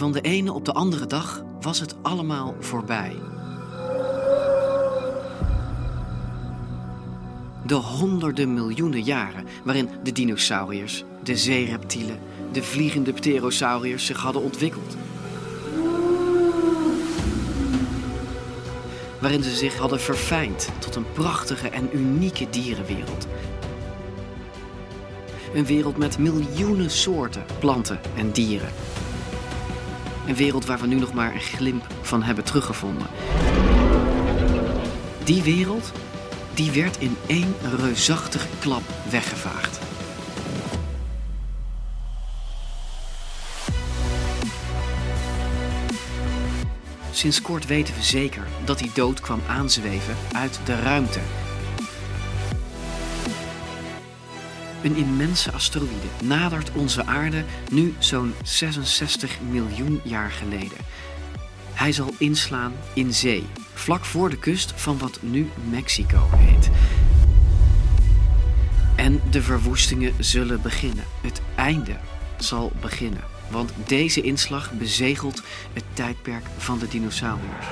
Van de ene op de andere dag was het allemaal voorbij. De honderden miljoenen jaren waarin de dinosauriërs, de zeereptielen, de vliegende pterosauriërs zich hadden ontwikkeld. Waarin ze zich hadden verfijnd tot een prachtige en unieke dierenwereld. Een wereld met miljoenen soorten planten en dieren. Een wereld waar we nu nog maar een glimp van hebben teruggevonden. Die wereld, die werd in één reusachtige klap weggevaagd. Sinds kort weten we zeker dat die dood kwam aanzweven uit de ruimte. Een immense asteroïde nadert onze aarde nu zo'n 66 miljoen jaar geleden. Hij zal inslaan in zee, vlak voor de kust van wat nu Mexico heet. En de verwoestingen zullen beginnen. Het einde zal beginnen. Want deze inslag bezegelt het tijdperk van de dinosauriërs.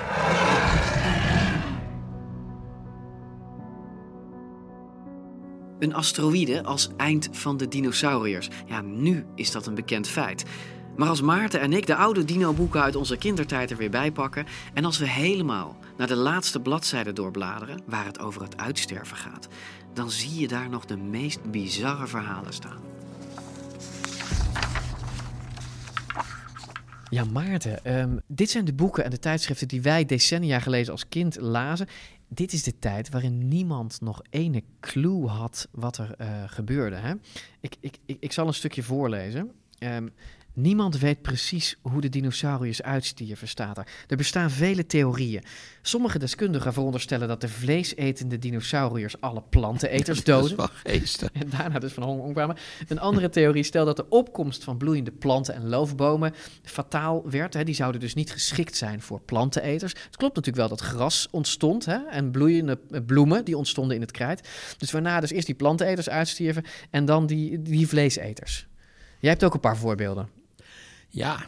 Een asteroïde als eind van de dinosauriërs. Ja, nu is dat een bekend feit. Maar als Maarten en ik de oude dino-boeken uit onze kindertijd er weer bij pakken... en als we helemaal naar de laatste bladzijde doorbladeren... waar het over het uitsterven gaat... dan zie je daar nog de meest bizarre verhalen staan. Ja, Maarten, ehm, dit zijn de boeken en de tijdschriften die wij decennia geleden als kind lazen. Dit is de tijd waarin niemand nog ene clue had wat er eh, gebeurde. Hè? Ik, ik, ik, zal een stukje voorlezen. Ehm, niemand weet precies hoe de dinosauriërs uitstierven, staat er. Er bestaan vele theorieën. Sommige deskundigen veronderstellen dat de vleesetende dinosauriërs alle planteneters doden. En daarna dus van honger omkwamen. Een andere theorie stelt dat de opkomst van bloeiende planten en loofbomen fataal werd. Hè. Die zouden dus niet geschikt zijn voor planteneters. Het klopt natuurlijk wel dat gras ontstond hè, en bloeiende eh, bloemen die ontstonden in het krijt. Dus waarna dus eerst die planteneters uitstierven en dan die, die vleeseters. Jij hebt ook een paar voorbeelden. Ja,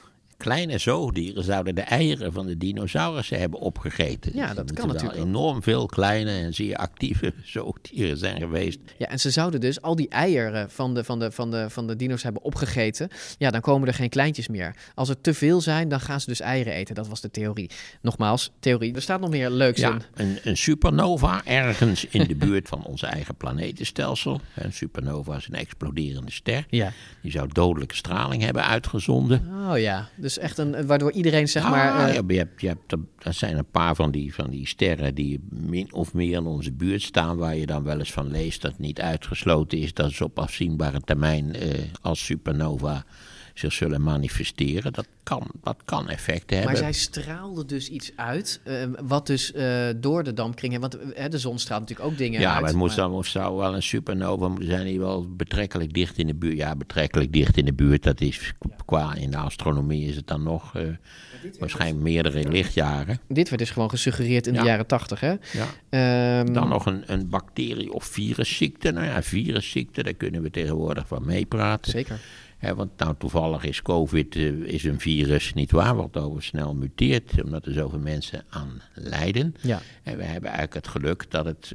kleine zoogdieren zouden de eieren van de dinosaurussen hebben opgegeten. Ja, Dus dat kan wel natuurlijk enorm veel kleine en zeer actieve zoogdieren zijn geweest. Ja, en ze zouden dus al die eieren van de, van, de, van, de, van de dino's hebben opgegeten. Ja, dan komen er geen kleintjes meer. Als er te veel zijn, dan gaan ze dus eieren eten. Dat was de theorie. Nogmaals, theorie. Er staat nog meer leuks Ja, in. een, een supernova ergens in de buurt van ons eigen planetenstelsel. Een supernova is een exploderende ster. Ja. Die zou dodelijke straling hebben uitgezonden. Oh ja, dus echt een, waardoor iedereen zeg maar... Eh, ja, je hebt, je hebt, er- er zijn een paar van die, van die sterren die min of meer in onze buurt staan, waar je dan wel eens van leest dat niet uitgesloten is dat ze op afzienbare termijn eh, als supernova zich zullen manifesteren. Dat kan, dat kan effecten maar hebben. zij straalde dus iets uit, eh, wat dus eh, door de dampkring... Want eh, de zon straalt natuurlijk ook dingen ja, uit. maar het moest dan, moest zou wel een supernova moeten zijn die wel betrekkelijk dicht in de buurt. Ja, betrekkelijk dicht in de buurt. Dat is qua in de astronomie is het dan nog eh, waarschijnlijk meerdere lichtjaren. Dit werd dus gewoon gesuggereerd in Ja. de jaren tachtig, hè? Ja. Ehm, Dan nog een, een bacterie- of virusziekte. Nou ja, virusziekte, daar kunnen we tegenwoordig van meepraten. Zeker. Want nou, toevallig is COVID eh, is een virus, niet waar, wat over snel muteert, omdat er zoveel mensen aan lijden. Ja. En we hebben eigenlijk het geluk dat het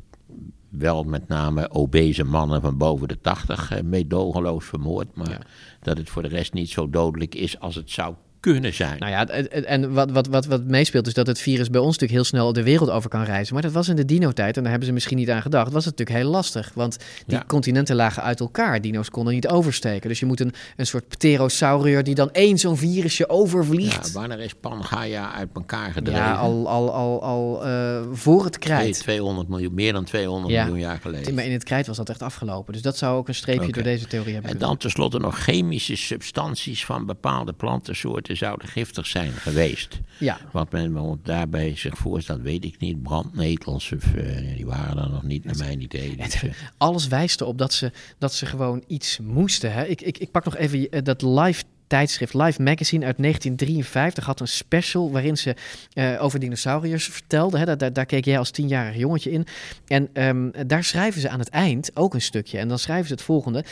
wel met name obese mannen van boven de 80 eh, meedogenloos vermoord, maar Ja. dat het voor de rest niet zo dodelijk is als het zou kunnen zijn. Nou ja, en- wat, wat, wat, wat meespeelt is dat het virus bij ons natuurlijk heel snel de wereld over kan reizen. Maar dat was in de dino-tijd, en daar hebben ze misschien niet aan gedacht, was het natuurlijk heel lastig. Want die Ja. continenten lagen uit elkaar. Dino's konden niet oversteken. Dus je moet een, een soort pterosaurier die dan één zo'n virusje overvliegt. Ja, wanneer is Pangaea uit elkaar Ja, gedreven? al, al, al, al eh, voor het krijt. 200 miljoen, meer dan 200 Ja. miljoen jaar geleden. Maar in het krijt was dat echt afgelopen. Dus dat zou ook een streepje door deze theorie hebben En dan tenslotte nog chemische substanties van bepaalde plantensoorten zouden giftig zijn geweest. Ja. Wat men me daarbij zich voorstelt, weet ik niet. Brandnetels, of, eh, die waren er nog niet naar mijn idee. Dus, Alles wijst erop dat ze, dat ze gewoon iets moesten. Hè? Ik, ik, ik pak nog even eh, dat live tijdschrift Life Magazine uit 1953 had een special waarin ze eh, over dinosauriërs vertelde. Hè? Daar, daar, daar keek jij als tienjarig jongetje in. En ehm, daar schrijven ze aan het eind ook een stukje. En dan schrijven ze het volgende.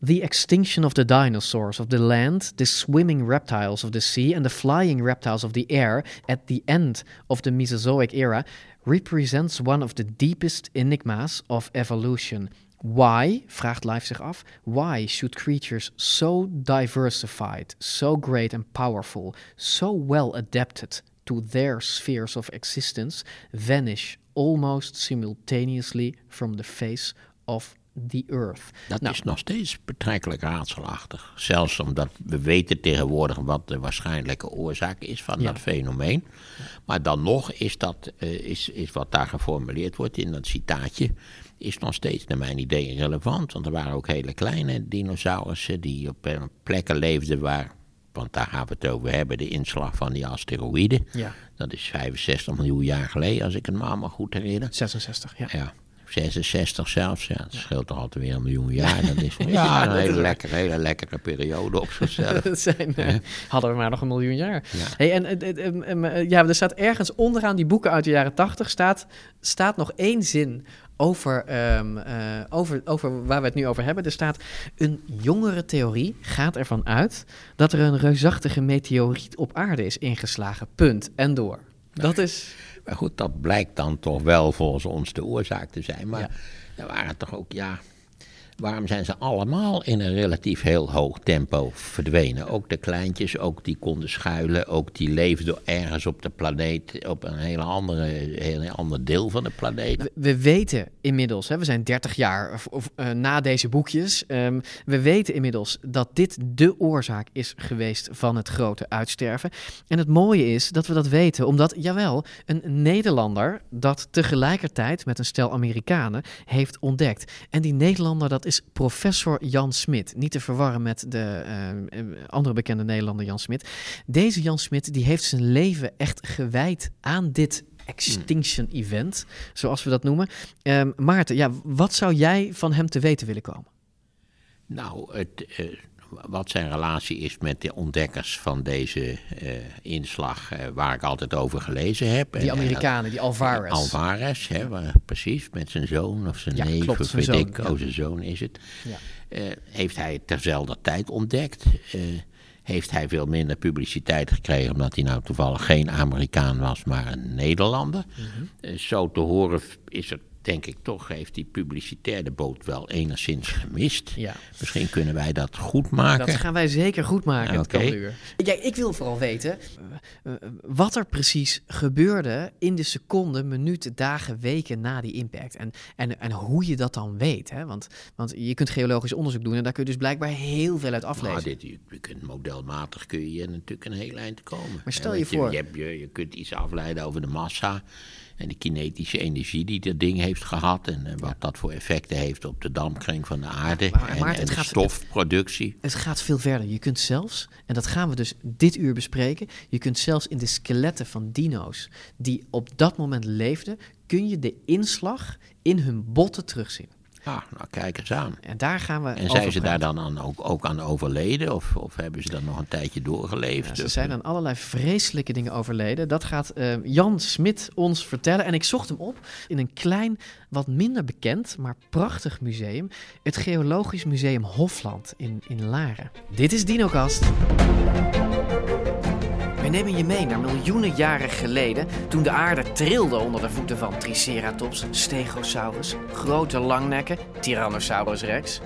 The extinction of the dinosaurs of the land, the swimming reptiles of the sea, and the flying reptiles of the air at the end of the Mesozoic era represents one of the deepest enigmas of evolution. Why, vraagt Life zich af, why should creatures so diversified, so great and powerful, so well adapted to their spheres of existence vanish almost simultaneously from the face of the earth? Dat Nou. is nog steeds betrekkelijk raadselachtig. Zelfs omdat we weten tegenwoordig wat de waarschijnlijke oorzaak is van Ja. dat fenomeen. Maar dan nog is, dat, eh, is, is wat daar geformuleerd wordt in dat citaatje... is nog steeds naar mijn idee relevant. Want er waren ook hele kleine dinosaurussen die op eh, plekken leefden waar... want daar gaan we het over hebben, de inslag van die asteroïden. Ja. Dat is 65 miljoen jaar geleden, als ik het me allemaal goed herinner. 66, ja. Ja, 66 zelfs. Ja, het scheelt toch altijd weer een miljoen jaar. Dat is ja, een hele lekkere, hele lekkere periode op zichzelf. Dat zijn, eh, hadden we maar nog een miljoen jaar. Hey, en eh, eh, ja, er staat ergens onderaan die boeken uit de jaren tachtig staat, staat nog één zin over, ehm, eh, over, over waar we het nu over hebben. Er staat een jongere theorie gaat ervan uit dat er een reusachtige meteoriet op aarde is ingeslagen. Punt. En door. Dat is. Maar goed, dat blijkt dan toch wel volgens ons de oorzaak te zijn. Maar Ja. er waren toch ook, ja... Waarom zijn ze allemaal in een relatief heel hoog tempo verdwenen? Ook de kleintjes, ook die konden schuilen, ook die leefden ergens op de planeet, op een hele andere, heel ander deel van de planeet. We, we weten inmiddels, hè, we zijn 30 jaar of, eh, na deze boekjes. ehm, we weten inmiddels dat dit de oorzaak is geweest van het grote uitsterven. En het mooie is dat we dat weten, omdat, jawel, een Nederlander dat tegelijkertijd met een stel Amerikanen heeft ontdekt. En die Nederlander, dat is professor Jan Smit. Niet te verwarren met de eh, eh, andere bekende Nederlander Jan Smit. Deze Jan Smit, die heeft zijn leven echt gewijd aan dit extinction event, zoals we dat noemen. Ehm, Maarten, ja, wat zou jij van hem te weten willen komen? Nou, het, eh, wat zijn relatie is met de ontdekkers van deze eh, inslag, eh, waar ik altijd over gelezen heb. Die En, eh, Amerikanen, die Alvarez. Alvarez, hè, waar- precies, met zijn zoon of zijn Ja, neef, klopt, of zijn weet zoon, ik, ja. oh zijn zoon is het. Ja. Heeft hij terzelfde tijd ontdekt? Heeft hij veel minder publiciteit gekregen omdat hij nou toevallig geen Amerikaan was, maar een Nederlander? Mhm. Zo te horen is het, denk ik toch, heeft die publicitaire boot wel enigszins gemist. Ja. Misschien kunnen wij dat goed maken. Dat gaan wij zeker goed maken, uur. Ja, ik wil vooral weten eh, eh, wat er precies gebeurde in de seconden, minuten, dagen, weken na die impact. En, en, en hoe je dat dan weet. Hè? Want, want je kunt geologisch onderzoek doen en daar kun je dus blijkbaar heel veel uit aflezen. Nou, dit, je, je kunt modelmatig kun je natuurlijk een heel eind komen. Maar stel je voor- je, je kunt iets afleiden over de massa en de kinetische energie die dat ding heeft gehad. En eh, wat dat voor effecten heeft op de dampkring van de aarde. Maar- en het de gaat- stofproductie. Het gaat veel verder. Je kunt zelfs, en dat gaan we dus dit uur bespreken, je kunt zelfs in de skeletten van dino's die op dat moment leefden, kun je de inslag in hun botten terugzien. Ah, nou kijk eens aan. En daar gaan we En zijn ze daar dan aan ook, ook aan overleden? Of, of hebben ze dan nog een tijdje doorgeleefd? Ja, ze Of- zijn aan allerlei vreselijke dingen overleden. Dat gaat eh, Jan Smit ons vertellen. En ik zocht hem op in een klein, wat minder bekend, maar prachtig museum. Het Geologisch Museum Hofland in, in Laren. Dit is DinoCast. Wij nemen je mee naar miljoenen jaren geleden, toen de aarde trilde onder de voeten van Triceratops, Stegosaurus, grote langnekken, Tyrannosaurus rex.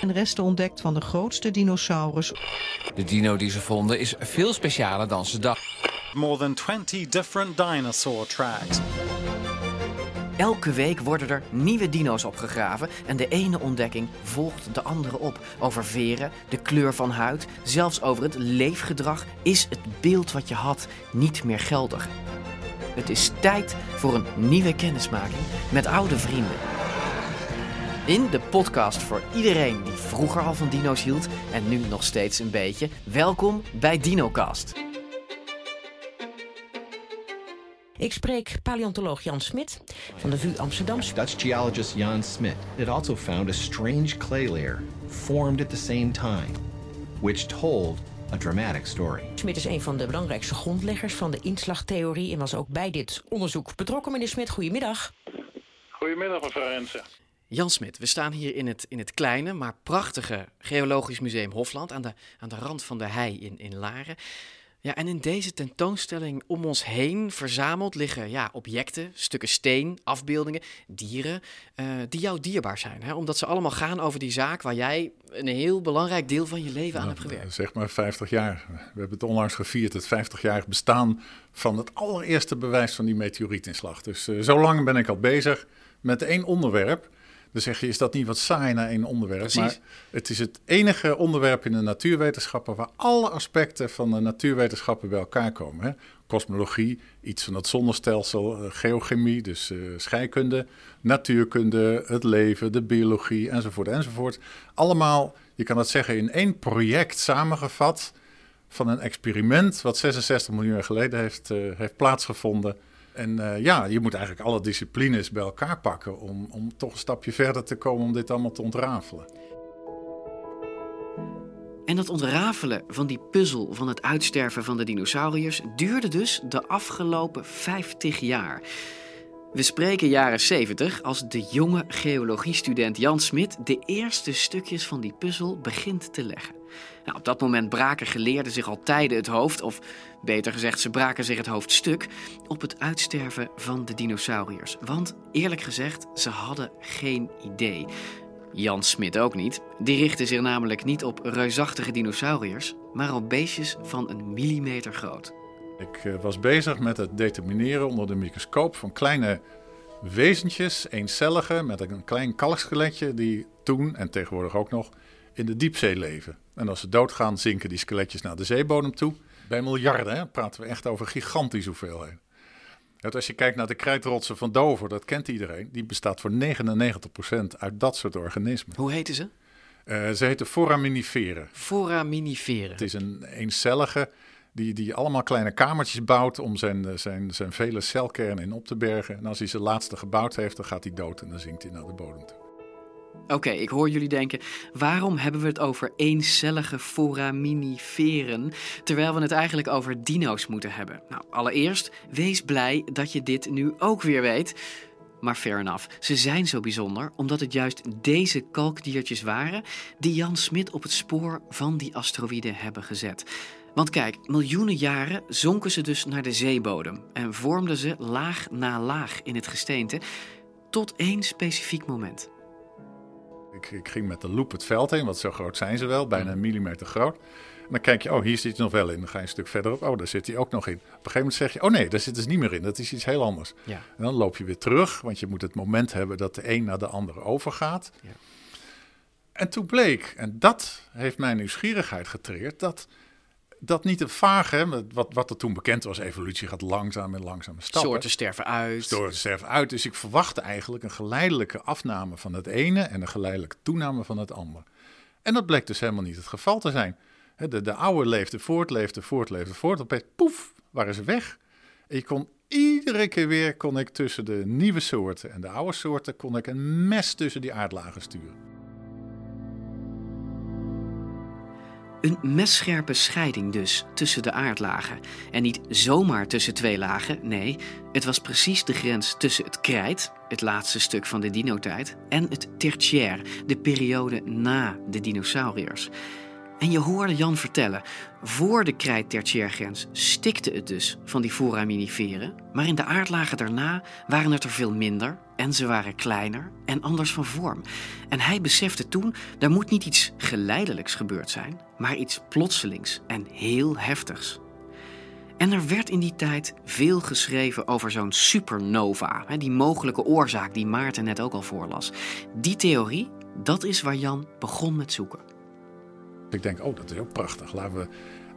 En resten ontdekt van de grootste dinosaurus. De dino die ze vonden is veel specialer dan ze dachten. More than 20 different dinosaur tracks. Elke week worden er nieuwe dino's opgegraven en de ene ontdekking volgt de andere op. Over veren, de kleur van huid, zelfs over het leefgedrag is het beeld wat je had niet meer geldig. Het is tijd voor een nieuwe kennismaking met oude vrienden. In de podcast voor iedereen die vroeger al van dino's hield en nu nog steeds een beetje. Welkom bij DinoCast. Ik spreek paleontoloog Jan Smit van de VU Amsterdam. Dutch geologist Jan Smit had also found a strange clay layer formed at the same time, which told a dramatic story. Smit is een van de belangrijkste grondleggers van de inslagtheorie en was ook bij dit onderzoek betrokken. Meneer Smit, goedemiddag. Goedemiddag, mevrouw Rensen. Jan Smit, we staan hier in het, in het kleine, maar prachtige Geologisch Museum Hofland aan de, aan de rand van de hei in, in Laren. Ja, en in deze tentoonstelling om ons heen verzameld liggen ja, objecten, stukken steen, afbeeldingen, dieren, uh, die jou dierbaar zijn. Hè? Omdat ze allemaal gaan over die zaak waar jij een heel belangrijk deel van je leven aan hebt gewerkt. Zeg maar 50 jaar. We hebben het onlangs gevierd, het 50-jarig bestaan van het allereerste bewijs van die meteorietinslag. Dus uh, zo lang ben ik al bezig met één onderwerp. Dan zeg je, is dat niet wat saai naar één onderwerp? Precies. Maar het is het enige onderwerp in de natuurwetenschappen waar alle aspecten van de natuurwetenschappen bij elkaar komen. Hè? Kosmologie, iets van het zonnestelsel, uh, geochemie, dus uh, scheikunde, natuurkunde, het leven, de biologie enzovoort enzovoort. Allemaal, je kan het zeggen, in één project samengevat van een experiment wat 66 miljoen jaar geleden heeft, uh, heeft plaatsgevonden. En uh, ja, je moet eigenlijk alle disciplines bij elkaar pakken om, om toch een stapje verder te komen om dit allemaal te ontrafelen. En dat ontrafelen van die puzzel van het uitsterven van de dinosauriërs duurde dus de afgelopen 50 jaar. We spreken jaren 70 als de jonge geologiestudent Jan Smit de eerste stukjes van die puzzel begint te leggen. Nou, op dat moment braken geleerden zich al tijden het hoofd, of beter gezegd, ze braken zich het hoofd stuk op het uitsterven van de dinosauriërs. Want eerlijk gezegd, ze hadden geen idee. Jan Smit ook niet. Die richtte zich namelijk niet op reusachtige dinosauriërs, maar op beestjes van een millimeter groot. Ik uh, was bezig met het determineren onder de microscoop van kleine wezentjes, eencellige, met een klein kalkskeletje die toen en tegenwoordig ook nog in de diepzee leven. En als ze doodgaan, zinken die skeletjes naar de zeebodem toe. Bij miljarden hè, praten we echt over gigantische hoeveelheden. Want als je kijkt naar de krijtrotsen van Dover, dat kent iedereen, die bestaat voor 99% uit dat soort organismen. Hoe heten ze? Uh, ze heten foraminiferen. Foraminiferen. Het is een eencellige die, die allemaal kleine kamertjes bouwt om zijn, zijn, zijn vele celkernen in op te bergen. En als hij zijn laatste gebouwd heeft, dan gaat hij dood en dan zinkt hij naar de bodem toe. Oké, ik hoor jullie denken, waarom hebben we het over eencellige foraminiferen, terwijl we het eigenlijk over dino's moeten hebben? Nou, allereerst, wees blij dat je dit nu ook weer weet. Maar fair enough, ze zijn zo bijzonder omdat het juist deze kalkdiertjes waren die Jan Smit op het spoor van die asteroïden hebben gezet. Want kijk, miljoenen jaren zonken ze dus naar de zeebodem en vormden ze laag na laag in het gesteente tot één specifiek moment. Ik, ik, ging met de loop het veld heen, want zo groot zijn ze wel, bijna een millimeter groot. En dan kijk je, oh, hier zit hij nog wel in. Dan ga je een stuk verderop, oh, daar zit hij ook nog in. Op een gegeven moment zeg je, oh nee, daar zit dus niet meer in. Dat is iets heel anders. Ja. En dan loop je weer terug, want je moet het moment hebben dat de een naar de andere overgaat. Ja. En toen bleek, en dat heeft mijn nieuwsgierigheid getreerd, dat dat niet het vage, wat, wat er toen bekend was, evolutie gaat langzaam en langzaam stappen. Soorten sterven uit. Soorten sterven uit. Dus ik verwachtte eigenlijk een geleidelijke afname van het ene en een geleidelijke toename van het andere. En dat bleek dus helemaal niet het geval te zijn. De, de oude leefde voort, leefde voort, leefde voort. Opeens, poef, waren ze weg. En je kon iedere keer weer, kon ik tussen de nieuwe soorten en de oude soorten, kon ik een mes tussen die aardlagen sturen. Een messcherpe scheiding dus tussen de aardlagen. En niet zomaar tussen twee lagen, nee, het was precies de grens tussen het krijt, het laatste stuk van de dinotijd, en het tertiair, de periode na de dinosauriërs. En je hoorde Jan vertellen, voor de krijt-tertiairgrens stikte het dus van die foraminiferen, maar in de aardlagen daarna waren het er veel minder en ze waren kleiner en anders van vorm. En hij besefte toen, er moet niet iets geleidelijks gebeurd zijn, maar iets plotselings en heel heftigs. En er werd in die tijd veel geschreven over zo'n supernova, die mogelijke oorzaak die Maarten net ook al voorlas. Die theorie, dat is waar Jan begon met zoeken. Ik denk, oh, dat is ook prachtig. Laten we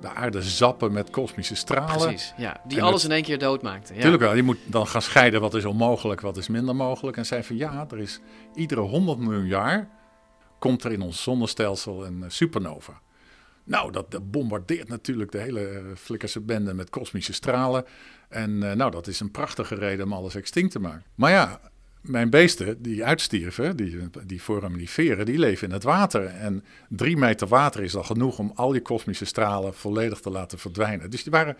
de aarde zappen met kosmische stralen. Precies, ja. Die En alles het- in één keer doodmaakte. Ja. Tuurlijk wel, je moet dan gaan scheiden wat is onmogelijk, wat is minder mogelijk. En zei van ja, er is iedere 100 miljoen jaar komt er in ons zonnestelsel een eh, supernova. Nou, dat, dat bombardeert natuurlijk de hele eh, flikkerse bende met kosmische stralen. En eh, nou, dat is een prachtige reden om alles extinct te maken. Maar ja, mijn beesten die uitstierven, die, die foraminiferen, die leven in het water. En drie meter water is al genoeg om al die kosmische stralen volledig te laten verdwijnen. Dus die waren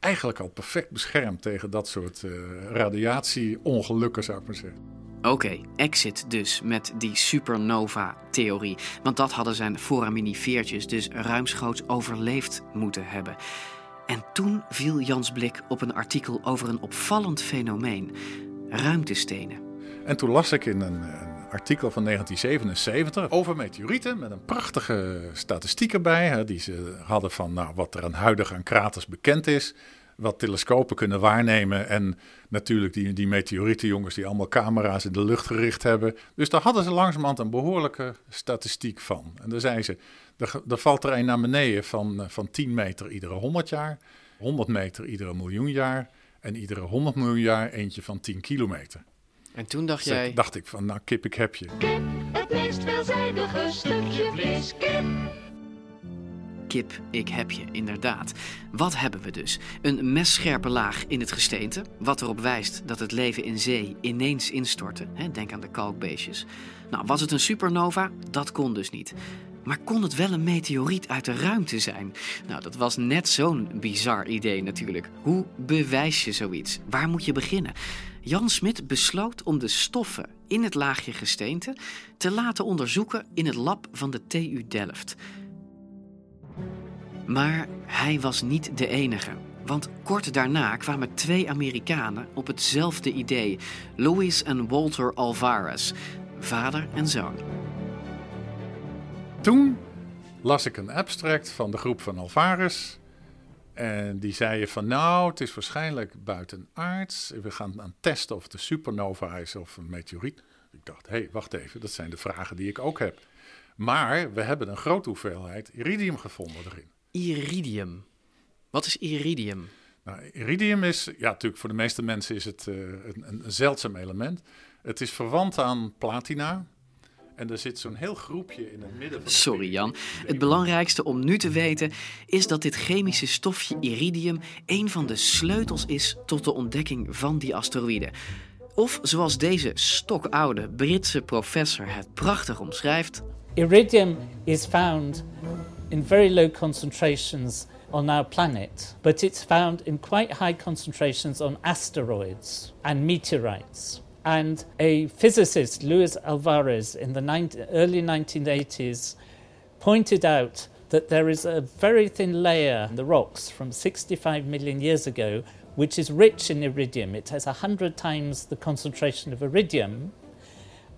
eigenlijk al perfect beschermd tegen dat soort eh, radiatie-ongelukken, zou ik maar zeggen. Oké, exit dus met die supernova-theorie. Want dat hadden zijn foraminifeertjes dus ruimschoots overleefd moeten hebben. En toen viel Jans blik op een artikel over een opvallend fenomeen: ruimtestenen. En toen las ik in een, een artikel van 1977 over meteorieten met een prachtige statistiek erbij. Hè, die ze hadden van nou, wat er aan huidig aan kraters bekend is. Wat telescopen kunnen waarnemen. En natuurlijk die, die meteorietenjongens die allemaal camera's in de lucht gericht hebben. Dus daar hadden ze langzamerhand een behoorlijke statistiek van. En dan zei ze, er, er valt er een naar beneden van, eh, van 10 meter iedere 100 jaar. 100 meter iedere miljoen jaar. En iedere 100 miljoen jaar eentje van 10 kilometer. En toen dacht Dus jij... dacht ik van, nou kip, ik heb je. Het meest veelzijdige stukje vlees. Kip. Kip, ik heb je, inderdaad. Wat hebben we dus? Een messcherpe laag in het gesteente, wat erop wijst dat het leven in zee ineens instortte. Hè, denk aan de kalkbeestjes. Nou, was het een supernova? Dat kon dus niet. Maar kon het wel een meteoriet uit de ruimte zijn? Nou, dat was net zo'n bizar idee natuurlijk. Hoe bewijs je zoiets? Waar moet je beginnen? Jan Smit besloot om de stoffen in het laagje gesteente te laten onderzoeken in het lab van de TU Delft. Maar hij was niet de enige. Want kort daarna kwamen twee Amerikanen op hetzelfde idee: Louis en Walter Alvarez, vader en zoon. Toen las ik een abstract van de groep van Alvarez. En die zeiden van nou, het is waarschijnlijk buitenaards. We gaan aan testen of het een supernova is of een meteoriet. Ik dacht, hé, hey, wacht even, dat zijn de vragen die ik ook heb. Maar we hebben een grote hoeveelheid iridium gevonden erin. Iridium. Wat is iridium? Nou, iridium is, ja, natuurlijk voor de meeste mensen is het eh, een, een zeldzaam element. Het is verwant aan platina. En er zit zo'n heel groepje in het midden van. Sorry Jan, het belangrijkste om nu te weten is dat dit chemische stofje iridium een van de sleutels is tot de ontdekking van die asteroïde. Of zoals deze stokoude Britse professor het prachtig omschrijft. Iridium is found in very low concentrations on our planet, but it's found in quite high concentrations on asteroids and meteorites. And a physicist, Luis Alvarez, in the 19, early 1980s, pointed out that there is a very thin layer in the rocks from 65 million years ago, which is rich in iridium. It has 100 times the concentration of iridium.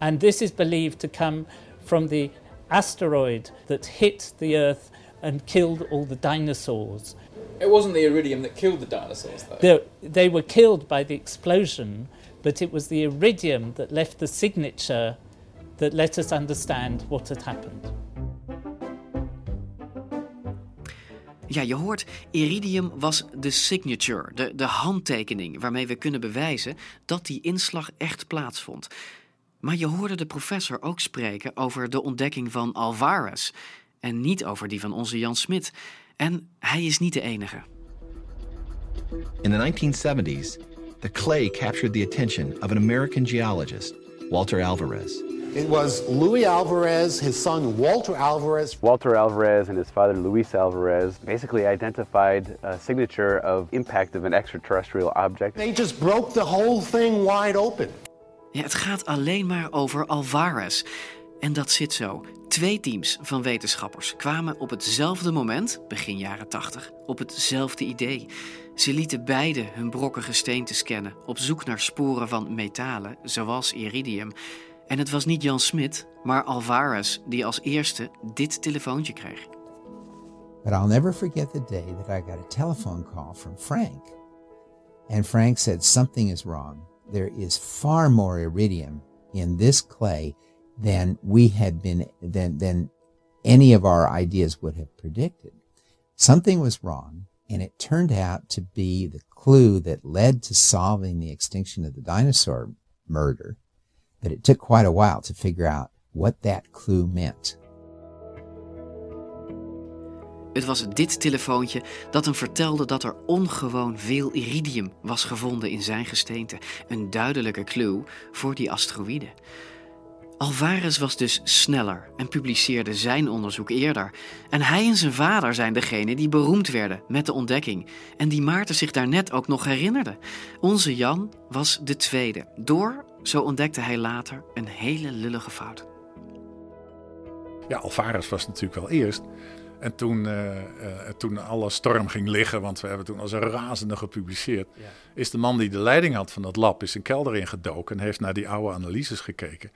And this is believed to come from the asteroid that hit the Earth and killed all the dinosaurs. It wasn't the iridium that killed the dinosaurs, though. They, they were killed by the explosion, but it was the iridium that left the signature that let us understand what had happened. Ja, je hoort, iridium was de signature, de, de handtekening waarmee we kunnen bewijzen dat die inslag echt plaatsvond. Maar je hoorde de professor ook spreken over de ontdekking van Alvarez en niet over die van onze Jan Smit. En hij is niet de enige. In the 1970s, the clay captured the attention of an American geologist, Walter Alvarez. It was Louis Alvarez, his son Walter Alvarez. Walter Alvarez and his father Luis Alvarez basically identified a signature of impact of an extraterrestrial object. They just broke the whole thing wide open. Ja, het gaat alleen maar over Alvarez. En dat zit zo. Twee teams van wetenschappers kwamen op hetzelfde moment, begin jaren 80, op hetzelfde idee. Ze lieten beide hun brokkige steente scannen op zoek naar sporen van metalen, zoals iridium. En het was niet Jan Smit, maar Alvarez die als eerste dit telefoontje kreeg. But I'll never forget the day that I got a telephone call from Frank. And Frank said, Something is wrong. There is far more iridium in this clay than we had been, than, than any of our ideas would have predicted. Something was wrong, and it turned out to be the clue that led to solving the extinction of the dinosaur murder. But it took quite a while to figure out what that clue meant. Het was dit telefoontje dat hem vertelde dat er ongewoon veel iridium was gevonden in zijn gesteente. Een duidelijke clue voor die asteroïde. Alvarez was dus sneller en publiceerde zijn onderzoek eerder. En hij en zijn vader zijn degene die beroemd werden met de ontdekking. En die Maarten zich daarnet ook nog herinnerde. Onze Jan was de tweede. Door, zo ontdekte hij later, een hele lullige fout. Ja, Alvarez was natuurlijk wel eerst. En toen, uh, uh, toen alle storm ging liggen, want we hebben toen als een razende gepubliceerd, ja. is de man die de leiding had van dat lab, is een kelder ingedoken en heeft naar die oude analyses gekeken.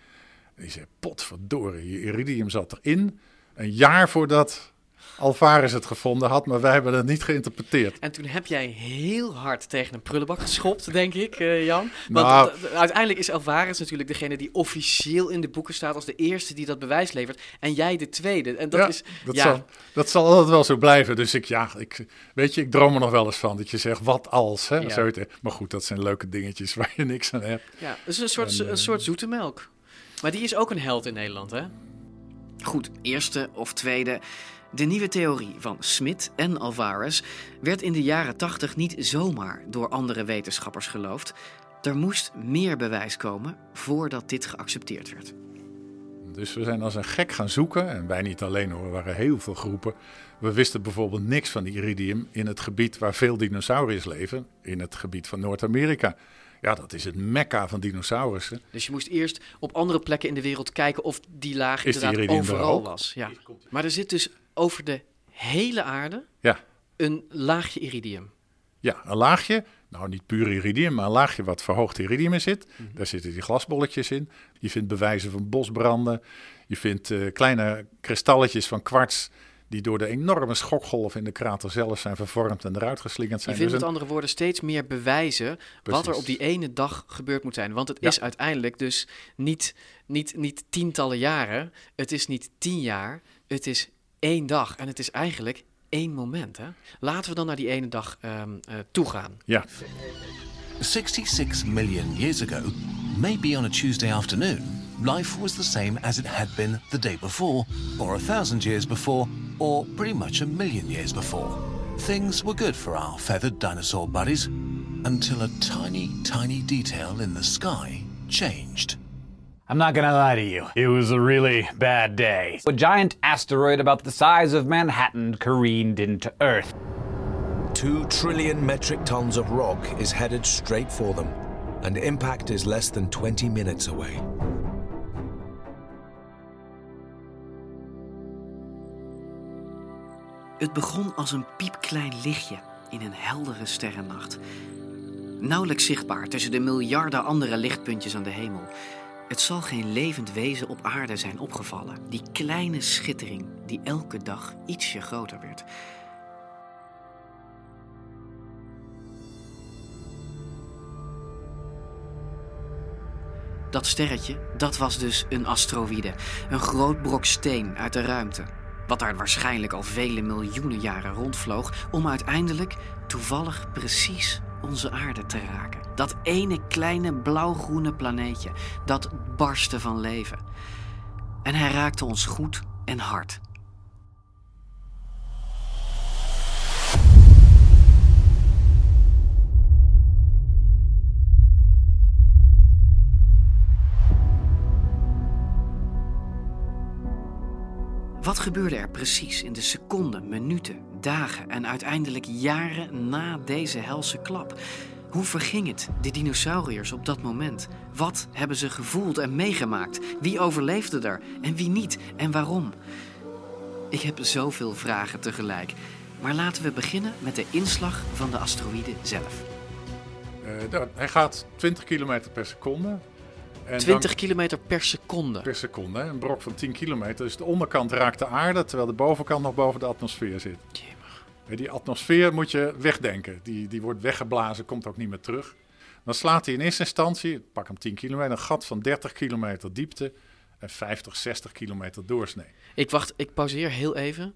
Die zei, potverdorie, je iridium zat erin. Een jaar voordat Alvarez het gevonden had, maar wij hebben het niet geïnterpreteerd. En toen heb jij heel hard tegen een prullenbak geschopt, denk ik, uh, Jan. Want nou, uiteindelijk is Alvarez natuurlijk degene die officieel in de boeken staat als de eerste die dat bewijs levert. En jij de tweede. En dat ja, is. Dat, ja. zal, dat zal altijd wel zo blijven. Dus ik, ja, ik, weet je, ik droom er nog wel eens van dat je zegt, wat als? Hè? Ja. Zo maar goed, dat zijn leuke dingetjes waar je niks aan hebt. Ja, het is een soort, en, een soort zoete melk. Maar die is ook een held in Nederland, hè? Goed, eerste of tweede. De nieuwe theorie van Smit en Alvarez werd in de jaren 80 niet zomaar door andere wetenschappers geloofd. Er moest meer bewijs komen voordat dit geaccepteerd werd. Dus we zijn als een gek gaan zoeken. En wij niet alleen hoor, er waren heel veel groepen. We wisten bijvoorbeeld niks van iridium in het gebied waar veel dinosauriërs leven. In het gebied van Noord-Amerika. Ja, dat is het mekka van dinosaurussen. Dus je moest eerst op andere plekken in de wereld kijken of die laag inderdaad overal was. Ja. Maar er zit dus over de hele aarde ja. een laagje iridium. Ja, een laagje, nou niet puur iridium, maar een laagje wat verhoogd iridium in zit. Mm -hmm. Daar zitten die glasbolletjes in. Je vindt bewijzen van bosbranden. Je vindt uh, kleine kristalletjes van kwarts die door de enorme schokgolf in de krater zelf zijn vervormd en eruit geslingerd zijn. Je vindt dus met andere woorden steeds meer bewijzen Precies. wat er op die ene dag gebeurd moet zijn. Want het ja. is uiteindelijk dus niet, niet, niet tientallen jaren, het is niet tien jaar, het is één dag. En het is eigenlijk één moment. Hè? Laten we dan naar die ene dag um, uh, toegaan. Ja. 66 million years ago, maybe on a Tuesday afternoon, life was the same as it had been the day before, or a thousand years before, or pretty much a million years before. Things were good for our feathered dinosaur buddies until a tiny, tiny detail in the sky changed. I'm not gonna lie to you. It was a really bad day. A giant asteroid about the size of Manhattan careened into Earth. Two trillion metric tons of rock is headed straight for them, and impact is less than 20 minutes away. Het begon als een piepklein lichtje in een heldere sterrennacht. Nauwelijks zichtbaar tussen de miljarden andere lichtpuntjes aan de hemel. Het zal geen levend wezen op aarde zijn opgevallen. Die kleine schittering die elke dag ietsje groter werd. Dat sterretje, dat was dus een asteroïde. Een groot brok steen uit de ruimte. Wat daar waarschijnlijk al vele miljoenen jaren rondvloog. Om uiteindelijk toevallig precies onze aarde te raken. Dat ene kleine blauwgroene planeetje, dat barstte van leven. En hij raakte ons goed en hard. Wat gebeurde er precies in de seconden, minuten, dagen en uiteindelijk jaren na deze helse klap? Hoe verging het de dinosauriërs op dat moment? Wat hebben ze gevoeld en meegemaakt? Wie overleefde er en wie niet en waarom? Ik heb zoveel vragen tegelijk. Maar laten we beginnen met de inslag van de asteroïde zelf. Nou, hij gaat 20 km per seconde. En 20 km per seconde? Per seconde, een brok van 10 kilometer. Dus de onderkant raakt de aarde, terwijl de bovenkant nog boven de atmosfeer zit. Die atmosfeer moet je wegdenken. Die, die wordt weggeblazen, komt ook niet meer terug. Dan slaat hij in eerste instantie, pak hem 10 kilometer, een gat van 30 kilometer diepte en 50, 60 kilometer doorsnee. Ik wacht, ik pauzeer heel even.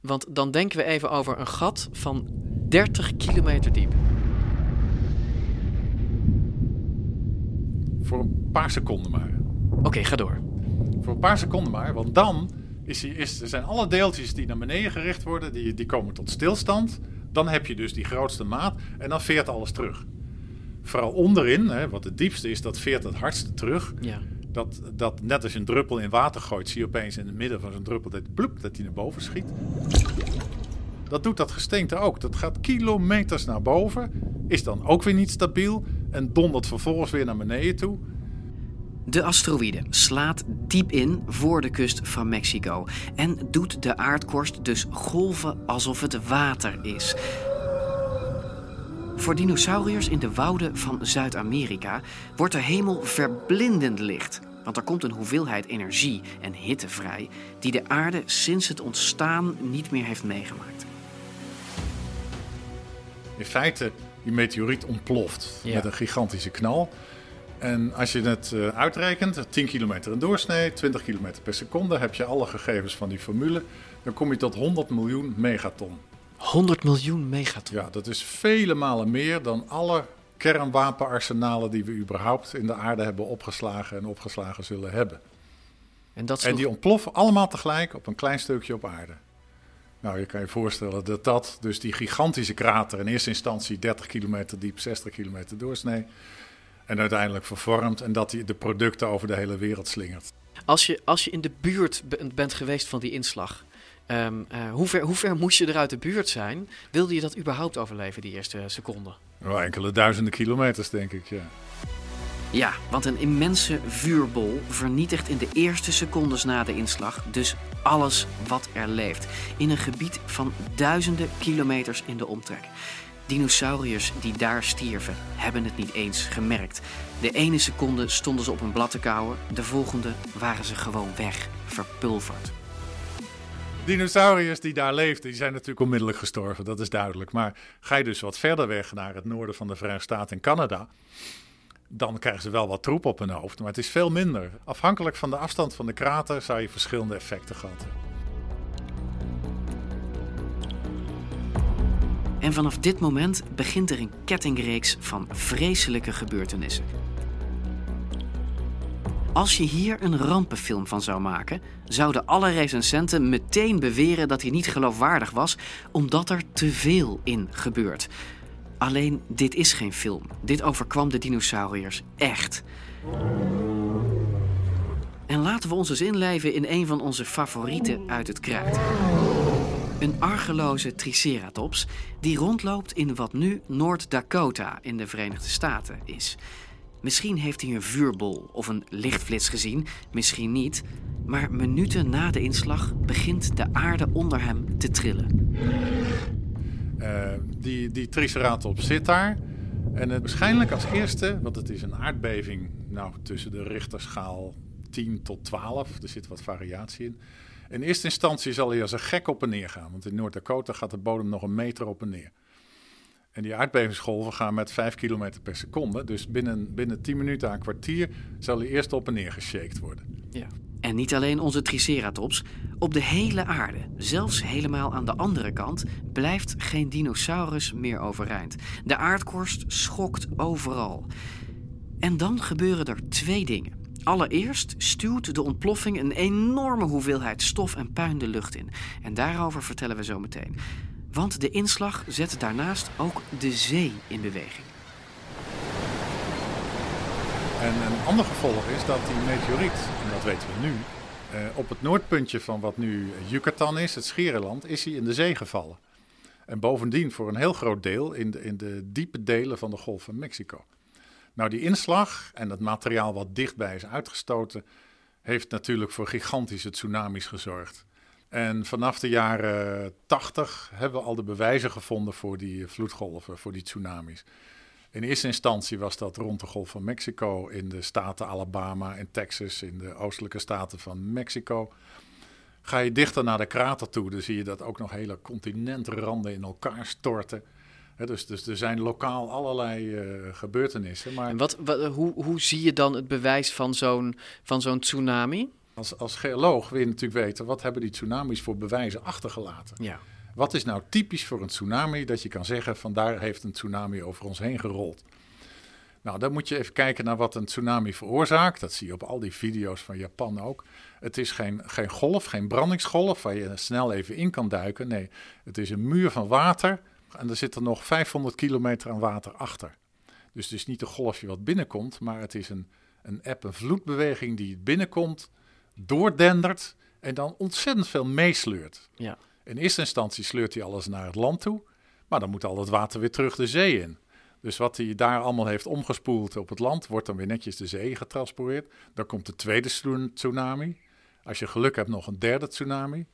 Want dan denken we even over een gat van 30 kilometer diep. Voor een paar seconden maar. Oké, ga door. Voor een paar seconden maar, want dan is, is, zijn alle deeltjes die naar beneden gericht worden, die, die komen tot stilstand. Dan heb je dus die grootste maat en dan veert alles terug. Vooral onderin, hè, wat het diepste is, dat veert het hardste terug. Ja. Dat, dat net als je een druppel in water gooit, zie je opeens in het midden van zo'n druppel dat, bloep, dat die naar boven schiet. Dat doet dat gesteente ook. Dat gaat kilometers naar boven, is dan ook weer niet stabiel en dondert vervolgens weer naar beneden toe. De asteroïde slaat diep in voor de kust van Mexico en doet de aardkorst dus golven alsof het water is. Voor dinosauriërs in de wouden van Zuid-Amerika wordt de hemel verblindend licht. Want er komt een hoeveelheid energie en hitte vrij die de aarde sinds het ontstaan niet meer heeft meegemaakt. In feite, die meteoriet ontploft met een gigantische knal. En als je het uh, uitrekent, 10 kilometer in doorsnee, 20 kilometer per seconde, heb je alle gegevens van die formule, dan kom je tot 100 miljoen megaton. 100 miljoen megaton? Ja, dat is vele malen meer dan alle kernwapenarsenalen die we überhaupt in de aarde hebben opgeslagen en opgeslagen zullen hebben. En, dat en die ontploffen allemaal tegelijk op een klein stukje op aarde. Nou, je kan je voorstellen dat dat, dus die gigantische krater, in eerste instantie 30 kilometer diep, 60 kilometer doorsnee, en uiteindelijk vervormt en dat hij de producten over de hele wereld slingert. Als je, als je in de buurt bent geweest van die inslag, um, uh, hoe, ver, hoe ver moest je er uit de buurt zijn? Wilde je dat überhaupt overleven, die eerste seconden? Nou, enkele duizenden kilometers, denk ik, ja. Ja, want een immense vuurbol vernietigt in de eerste secondes na de inslag dus alles wat er leeft. In een gebied van duizenden kilometers in de omtrek. Dinosauriërs die daar stierven, hebben het niet eens gemerkt. De ene seconde stonden ze op een blad te kauwen, de volgende waren ze gewoon weg, verpulverd. Dinosauriërs die daar leefden, die zijn natuurlijk onmiddellijk gestorven, dat is duidelijk. Maar ga je dus wat verder weg naar het noorden van de Verenigde Staten en Canada, dan krijgen ze wel wat troep op hun hoofd, maar het is veel minder. Afhankelijk van de afstand van de krater zou je verschillende effecten gehad. En vanaf dit moment begint er een kettingreeks van vreselijke gebeurtenissen. Als je hier een rampenfilm van zou maken, zouden alle recensenten meteen beweren dat hij niet geloofwaardig was, omdat er te veel in gebeurt. Alleen dit is geen film. Dit overkwam de dinosauriërs echt. En laten we ons eens inleven in een van onze favorieten uit het kruid. Een argeloze triceratops die rondloopt in wat nu Noord-Dakota in de Verenigde Staten is. Misschien heeft hij een vuurbol of een lichtflits gezien, misschien niet. Maar minuten na de inslag begint de aarde onder hem te trillen. Uh, die, die triceratops zit daar. En het waarschijnlijk als eerste, want het is een aardbeving nou, tussen de richterschaal 10 tot 12. Er zit wat variatie in. In eerste instantie zal hij als een gek op en neer gaan. Want in Noord-Dakota gaat de bodem nog een meter op en neer. En die aardbevingsgolven gaan met 5 km per seconde. Dus binnen, binnen 10 minuten aan een kwartier zal hij eerst op en neer worden. Ja. En niet alleen onze Triceratops. Op de hele aarde, zelfs helemaal aan de andere kant, blijft geen dinosaurus meer overeind. De aardkorst schokt overal. En dan gebeuren er twee dingen. Allereerst stuwt de ontploffing een enorme hoeveelheid stof en puin de lucht in. En daarover vertellen we zo meteen. Want de inslag zet daarnaast ook de zee in beweging. En een ander gevolg is dat die meteoriet, en dat weten we nu, eh, op het noordpuntje van wat nu Yucatan is, het Scherenland, is hij in de zee gevallen. En bovendien voor een heel groot deel in de, in de diepe delen van de Golf van Mexico. Nou, die inslag en het materiaal wat dichtbij is uitgestoten, heeft natuurlijk voor gigantische tsunamis gezorgd. En vanaf de jaren 80 hebben we al de bewijzen gevonden voor die vloedgolven, voor die tsunamis. In eerste instantie was dat rond de Golf van Mexico, in de staten Alabama en Texas, in de oostelijke staten van Mexico. Ga je dichter naar de krater toe, dan zie je dat ook nog hele continentranden in elkaar storten. Dus, dus er zijn lokaal allerlei eh, gebeurtenissen. Maar En wat, wat, hoe, hoe zie je dan het bewijs van zo'n, van zo'n tsunami? als, als geoloog wil je natuurlijk weten, wat hebben die tsunamis voor bewijzen achtergelaten? Ja. Wat is nou typisch voor een tsunami dat je kan zeggen van daar heeft een tsunami over ons heen gerold? Nou, dan moet je even kijken naar wat een tsunami veroorzaakt. Dat zie je op al die video's van Japan ook. Het is geen, geen golf, geen brandingsgolf waar je snel even in kan duiken. Nee, het is een muur van water en er zit er nog 500 kilometer aan water achter. Dus het is niet een golfje wat binnenkomt, maar het is een, een eb, een vloedbeweging die binnenkomt, doordendert en dan ontzettend veel meesleurt. Ja. In eerste instantie sleurt hij alles naar het land toe, maar dan moet al het water weer terug de zee in. Dus wat hij daar allemaal heeft omgespoeld op het land, wordt dan weer netjes de zee getransporteerd. Dan komt de tweede tsu- tsunami. Als je geluk hebt, nog een derde tsunami.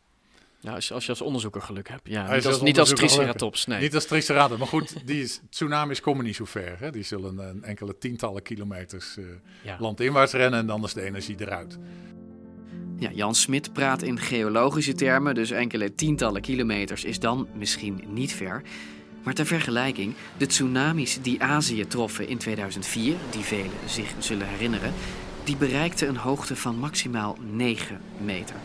Ja, als, je, als je als onderzoeker geluk hebt. Ja, niet als, niet als triceratops, nee. Niet als triceratops, maar goed, die is- tsunamis komen niet zo ver. Hè? Die zullen een enkele tientallen kilometers Ja. landinwaarts rennen en dan is de energie eruit. Ja, Jan Smit praat in geologische termen, dus enkele tientallen kilometers is dan misschien niet ver. Maar ter vergelijking, de tsunamis die Azië troffen in 2004, die velen zich zullen herinneren, die bereikten een hoogte van maximaal 9 meter.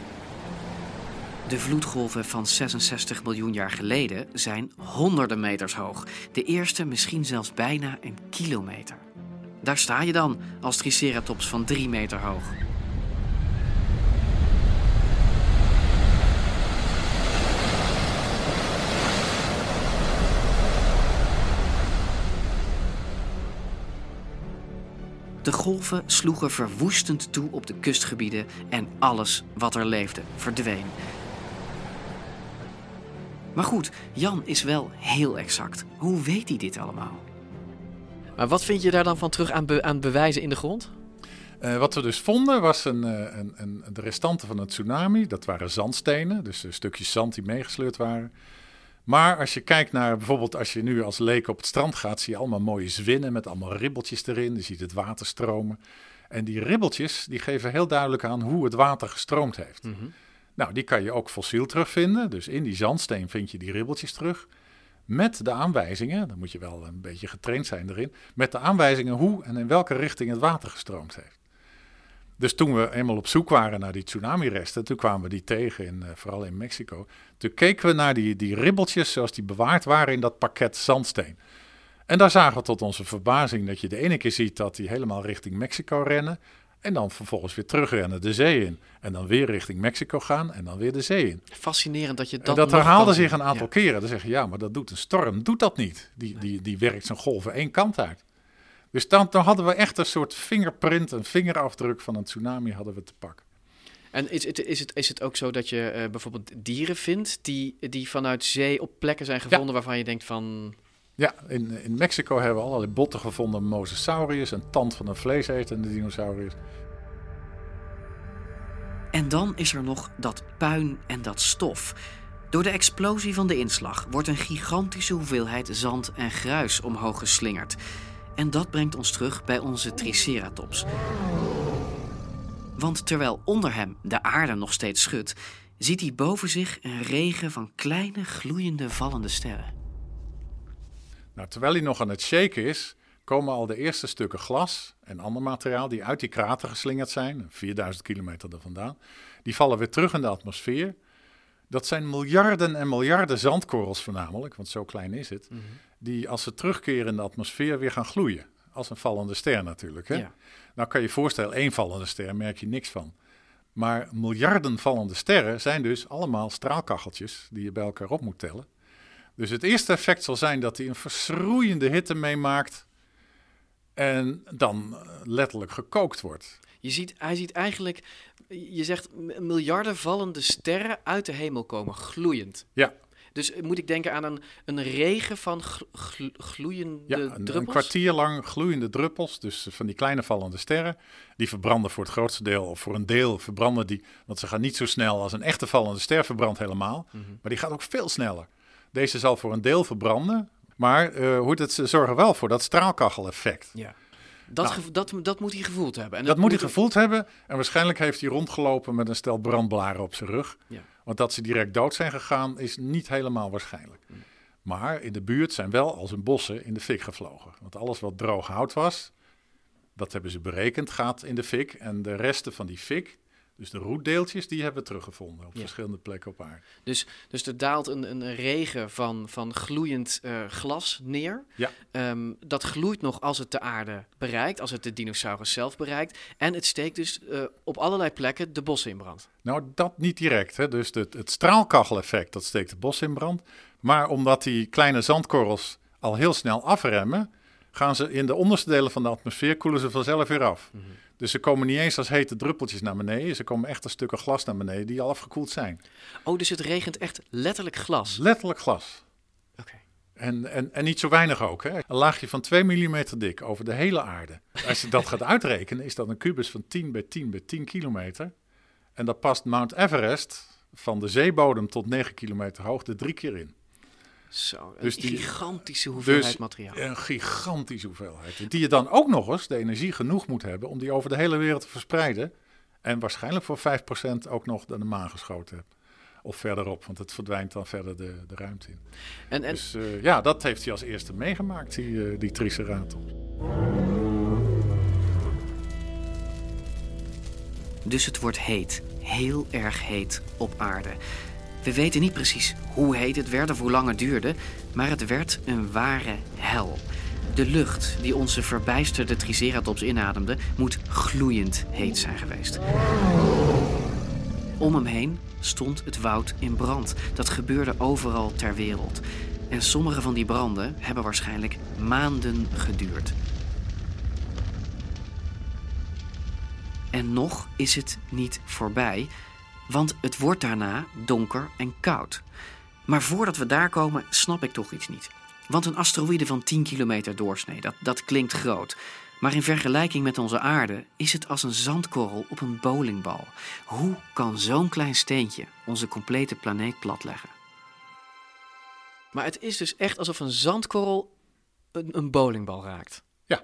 De vloedgolven van 66 miljoen jaar geleden zijn honderden meters hoog. De eerste misschien zelfs bijna een kilometer. Daar sta je dan als triceratops van 3 meter hoog. De golven sloegen verwoestend toe op de kustgebieden en alles wat er leefde verdween. Maar goed, Jan is wel heel exact. Hoe weet hij dit allemaal? Maar wat vind je daar dan van terug aan, be- aan bewijzen in de grond? Eh, wat we dus vonden was een, eh, een, een, de restanten van een tsunami. Dat waren zandstenen, dus eh, stukjes zand die meegesleurd waren. Maar als je kijkt naar bijvoorbeeld als je nu als leek op het strand gaat, zie je allemaal mooie zwinnen met allemaal ribbeltjes erin. Je ziet het water stromen. En die ribbeltjes die geven heel duidelijk aan hoe het water gestroomd heeft. Nou, die kan je ook fossiel terugvinden. Dus in die zandsteen vind je die ribbeltjes terug. Met de aanwijzingen, dan moet je wel een beetje getraind zijn erin. Met de aanwijzingen hoe en in welke richting het water gestroomd heeft. Dus toen we eenmaal op zoek waren naar die tsunami-resten, toen kwamen we die tegen, in, eh, vooral in Mexico. Toen keken we naar die, die ribbeltjes zoals die bewaard waren in dat pakket zandsteen. En daar zagen we tot onze verbazing dat je de ene keer ziet dat die helemaal richting Mexico rennen. En dan vervolgens weer terugrennen de zee in. En dan weer richting Mexico gaan en dan weer de zee in. Fascinerend dat je dat En dat herhaalde kan zich een aantal Ja. keren. Dan zeg je, ja, maar dat doet een storm, doet dat niet. Die, die, die werkt zijn golven één kant uit. Dus dan, dan hadden we echt een soort fingerprint, een vingerafdruk van een tsunami hadden we te pakken. En is het, is, het, is het ook zo dat je eh, bijvoorbeeld dieren vindt die, die vanuit zee op plekken zijn gevonden waarvan je denkt van... Ja, in, in Mexico hebben we allerlei botten gevonden. Mosasaurus, een tand van een vleesetende dinosaurus. En dan is er nog dat puin en dat stof. Door de explosie van de inslag wordt een gigantische hoeveelheid zand en gruis omhoog geslingerd. En dat brengt ons terug bij onze Triceratops. Want terwijl onder hem de aarde nog steeds schudt, ziet hij boven zich een regen van kleine gloeiende vallende sterren. Nou, terwijl hij nog aan het shaken is, komen al de eerste stukken glas en ander materiaal die uit die krater geslingerd zijn, 4000 kilometer er vandaan, die vallen weer terug in de atmosfeer. Dat zijn miljarden en miljarden zandkorrels voornamelijk, want zo klein is het, die als ze terugkeren in de atmosfeer weer gaan gloeien. Als een vallende ster natuurlijk. Hè? Ja. Nou kan je je voorstellen, één vallende ster merk je niks van. Maar miljarden vallende sterren zijn dus allemaal straalkacheltjes die je bij elkaar op moet tellen. Dus het eerste effect zal zijn dat hij een verschroeiende hitte meemaakt en dan eh, letterlijk gekookt wordt. Je ziet, hij ziet eigenlijk, je zegt miljarden vallende sterren uit de hemel komen, gloeiend. Ja. Dus moet ik denken aan een, een regen van gl- gl- gloeiende Ja, een, druppels? een kwartier lang gloeiende druppels, dus van die kleine vallende sterren. Die verbranden voor het grootste deel, of voor een deel verbranden die, want ze gaan niet zo snel als een echte vallende ster verbrandt helemaal. Mhm. Maar die gaat ook veel sneller. Deze zal voor een deel verbranden, maar eh, hoe het, ze zorgen wel voor dat straalkacheleffect. Ja. Dat, Nou. dat, dat moet hij gevoeld hebben. En dat moet hij gevoeld hebben. En waarschijnlijk heeft hij rondgelopen met een stel brandblaren op zijn rug. Ja. Want dat ze direct dood zijn gegaan is niet helemaal waarschijnlijk. Maar in de buurt zijn wel als een bossen in de fik gevlogen. Want alles wat droog hout was, dat hebben ze berekend, gaat in de fik. En de resten van die fik, dus de roetdeeltjes, die hebben we teruggevonden op Ja. verschillende plekken op aarde. Dus, dus er daalt een, een regen van, van gloeiend eh, glas neer. Ja. Ehm, dat gloeit nog als het de aarde bereikt, als het de dinosaurus zelf bereikt. En het steekt dus eh, op allerlei plekken de bossen in brand. Nou, dat niet direct. Hè. Dus het, het straalkacheleffect, dat steekt het bos in brand. Maar omdat die kleine zandkorrels al heel snel afremmen, gaan ze in de onderste delen van de atmosfeer koelen ze vanzelf weer af. Dus ze komen niet eens als hete druppeltjes naar beneden. Ze komen echt als stukken glas naar beneden die al afgekoeld zijn. Oh, dus het regent echt letterlijk glas. Letterlijk glas. Oké. En, en, en niet zo weinig ook. Hè? Een laagje van 2 mm dik over de hele aarde. Als je dat gaat uitrekenen, is dat een kubus van 10 bij 10 bij 10 kilometer. En daar past Mount Everest van de zeebodem tot 9 kilometer hoogte drie keer in. Zo, een Dus die- gigantische hoeveelheid dus materiaal. Een gigantische hoeveelheid. Die je dan ook nog eens de energie genoeg moet hebben om die over de hele wereld te verspreiden. En waarschijnlijk voor 5% ook nog naar de maan geschoten hebt. Of verderop, want het verdwijnt dan verder de, de ruimte in. En, en, Dus eh, ja, dat heeft hij als eerste meegemaakt, die, eh, die Triceratops. Dus het wordt heet, heel erg heet op aarde. We weten niet precies hoe heet het werd of hoe lang het duurde, maar het werd een ware hel. De lucht die onze verbijsterde Triceratops inademde, moet gloeiend heet zijn geweest. Om hem heen stond het woud in brand. Dat gebeurde overal ter wereld. En sommige van die branden hebben waarschijnlijk maanden geduurd. En nog is het niet voorbij, want het wordt daarna donker en koud. Maar voordat we daar komen, snap ik toch iets niet. Want een asteroïde van 10 kilometer doorsnee, dat, dat klinkt groot. Maar in vergelijking met onze aarde is het als een zandkorrel op een bowlingbal. Hoe kan zo'n klein steentje onze complete planeet platleggen? Maar het is dus echt alsof een zandkorrel een, een bowlingbal raakt. Ja.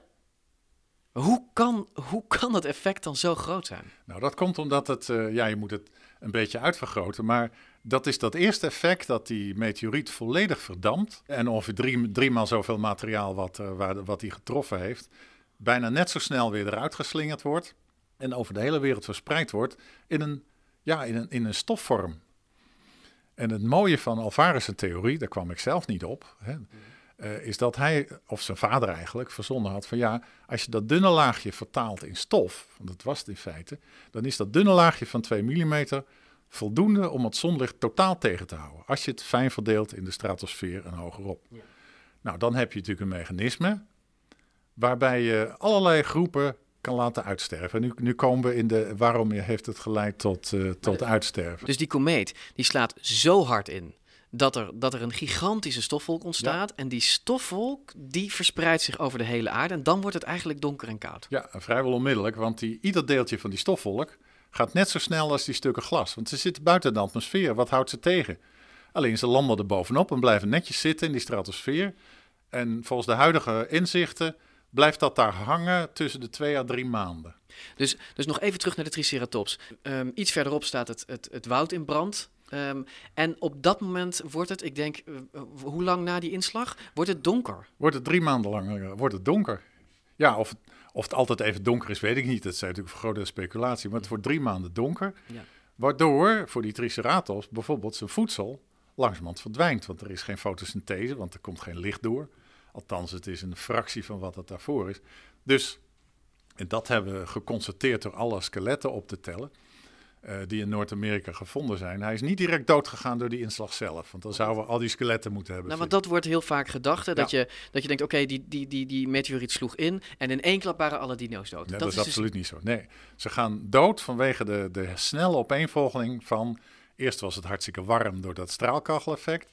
Hoe kan, hoe kan dat effect dan zo groot zijn? Nou, dat komt omdat het, eh, ja, je moet het een beetje uitvergroten, maar dat is dat eerste effect dat die meteoriet volledig verdampt en ongeveer drie, driemaal zoveel materiaal wat, eh, waar, wat hij getroffen heeft, bijna net zo snel weer eruit geslingerd wordt en over de hele wereld verspreid wordt in een, ja, in een, in een stofvorm. En het mooie van Alvarez' theorie, daar kwam ik zelf niet op, hè, eh, is dat hij, of zijn vader eigenlijk, verzonnen had van ja, als je dat dunne laagje vertaalt in stof, want dat was het in feite, dan is dat dunne laagje van 2 mm voldoende om het zonlicht totaal tegen te houden. Als je het fijn verdeelt in de stratosfeer en hogerop. Nou, dan heb je natuurlijk een mechanisme waarbij je allerlei groepen kan laten uitsterven. Nu, nu komen we in de waarom heeft het geleid tot, eh, tot uitsterven. Dus die komeet die slaat zo hard in dat er, dat er een gigantische stofwolk ontstaat. En die stofwolk die verspreidt zich over de hele aarde. En dan wordt het eigenlijk donker en koud. Ja, vrijwel onmiddellijk, want die, ieder deeltje van die stofwolk gaat net zo snel als die stukken glas. Want ze zitten buiten de atmosfeer. Wat houdt ze tegen? Alleen ze landen er bovenop en blijven netjes zitten in die stratosfeer. En volgens de huidige inzichten blijft dat daar hangen tussen de twee à drie maanden. Dus, dus nog even terug naar de Triceratops. Ehm, iets verderop staat het, het, het woud in brand. Ehm, en op dat moment wordt het, ik denk, eh, eh, hoe lang na die inslag, wordt het donker. Wordt het drie maanden lang wordt het donker. Ja, of het, of het altijd even donker is, weet ik niet. Dat is natuurlijk een grote speculatie. Maar het wordt drie maanden donker. Ja. Waardoor voor die Triceratops bijvoorbeeld zijn voedsel langzamerhand verdwijnt. Want er is geen fotosynthese, want er komt geen licht door. Althans, het is een fractie van wat het daarvoor is. Dus en dat hebben we geconstateerd door alle skeletten op te tellen. Eh, die in Noord-Amerika gevonden zijn. Hij is niet direct doodgegaan door die inslag zelf. Want dan zouden we al die skeletten moeten hebben. Nou, want dat wordt heel vaak gedacht. Hè, dat, je, dat je denkt, oké, die, die, die, die meteoriet sloeg in. En in één klap waren alle dino's dood. Nee, dat, is dus- absoluut niet zo. Nee, ze gaan dood vanwege de, de snelle opeenvolging van... Eerst was het hartstikke warm door dat straalkacheleffect.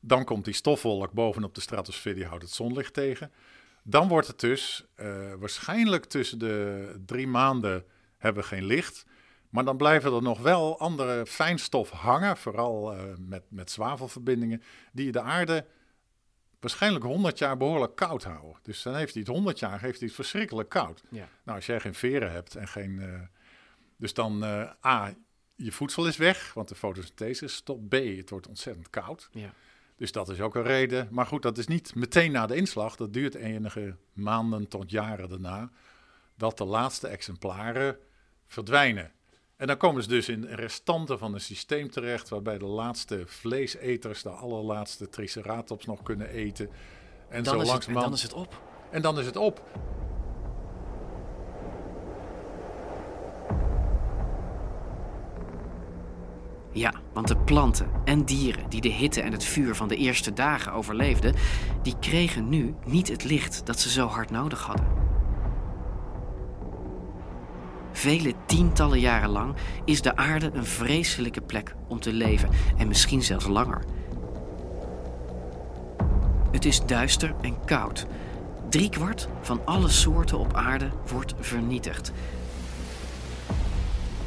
Dan komt die stofwolk bovenop de stratosfeer, die houdt het zonlicht tegen. Dan wordt het dus uh, waarschijnlijk tussen de drie maanden hebben we geen licht. Maar dan blijven er nog wel andere fijnstof hangen, vooral uh, met, met zwavelverbindingen, die de aarde waarschijnlijk 100 jaar behoorlijk koud houden. Dus dan heeft hij het 100 jaar heeft hij het verschrikkelijk koud. Ja. Nou, als jij geen veren hebt en geen. Uh, dus dan uh, A, je voedsel is weg, want de fotosynthese stopt. B, het wordt ontzettend koud. Ja. Dus dat is ook een reden. Maar goed, dat is niet meteen na de inslag. Dat duurt enige maanden tot jaren daarna. Dat de laatste exemplaren verdwijnen. En dan komen ze dus in restanten van een systeem terecht, waarbij de laatste vleeseters de allerlaatste triceratops nog kunnen eten. En, dan zo is langzamerhand. Het, en dan is het op. En dan is het op. Ja, want de planten en dieren die de hitte en het vuur van de eerste dagen overleefden, die kregen nu niet het licht dat ze zo hard nodig hadden. Vele tientallen jaren lang is de aarde een vreselijke plek om te leven en misschien zelfs langer. Het is duister en koud. Driekwart van alle soorten op aarde wordt vernietigd.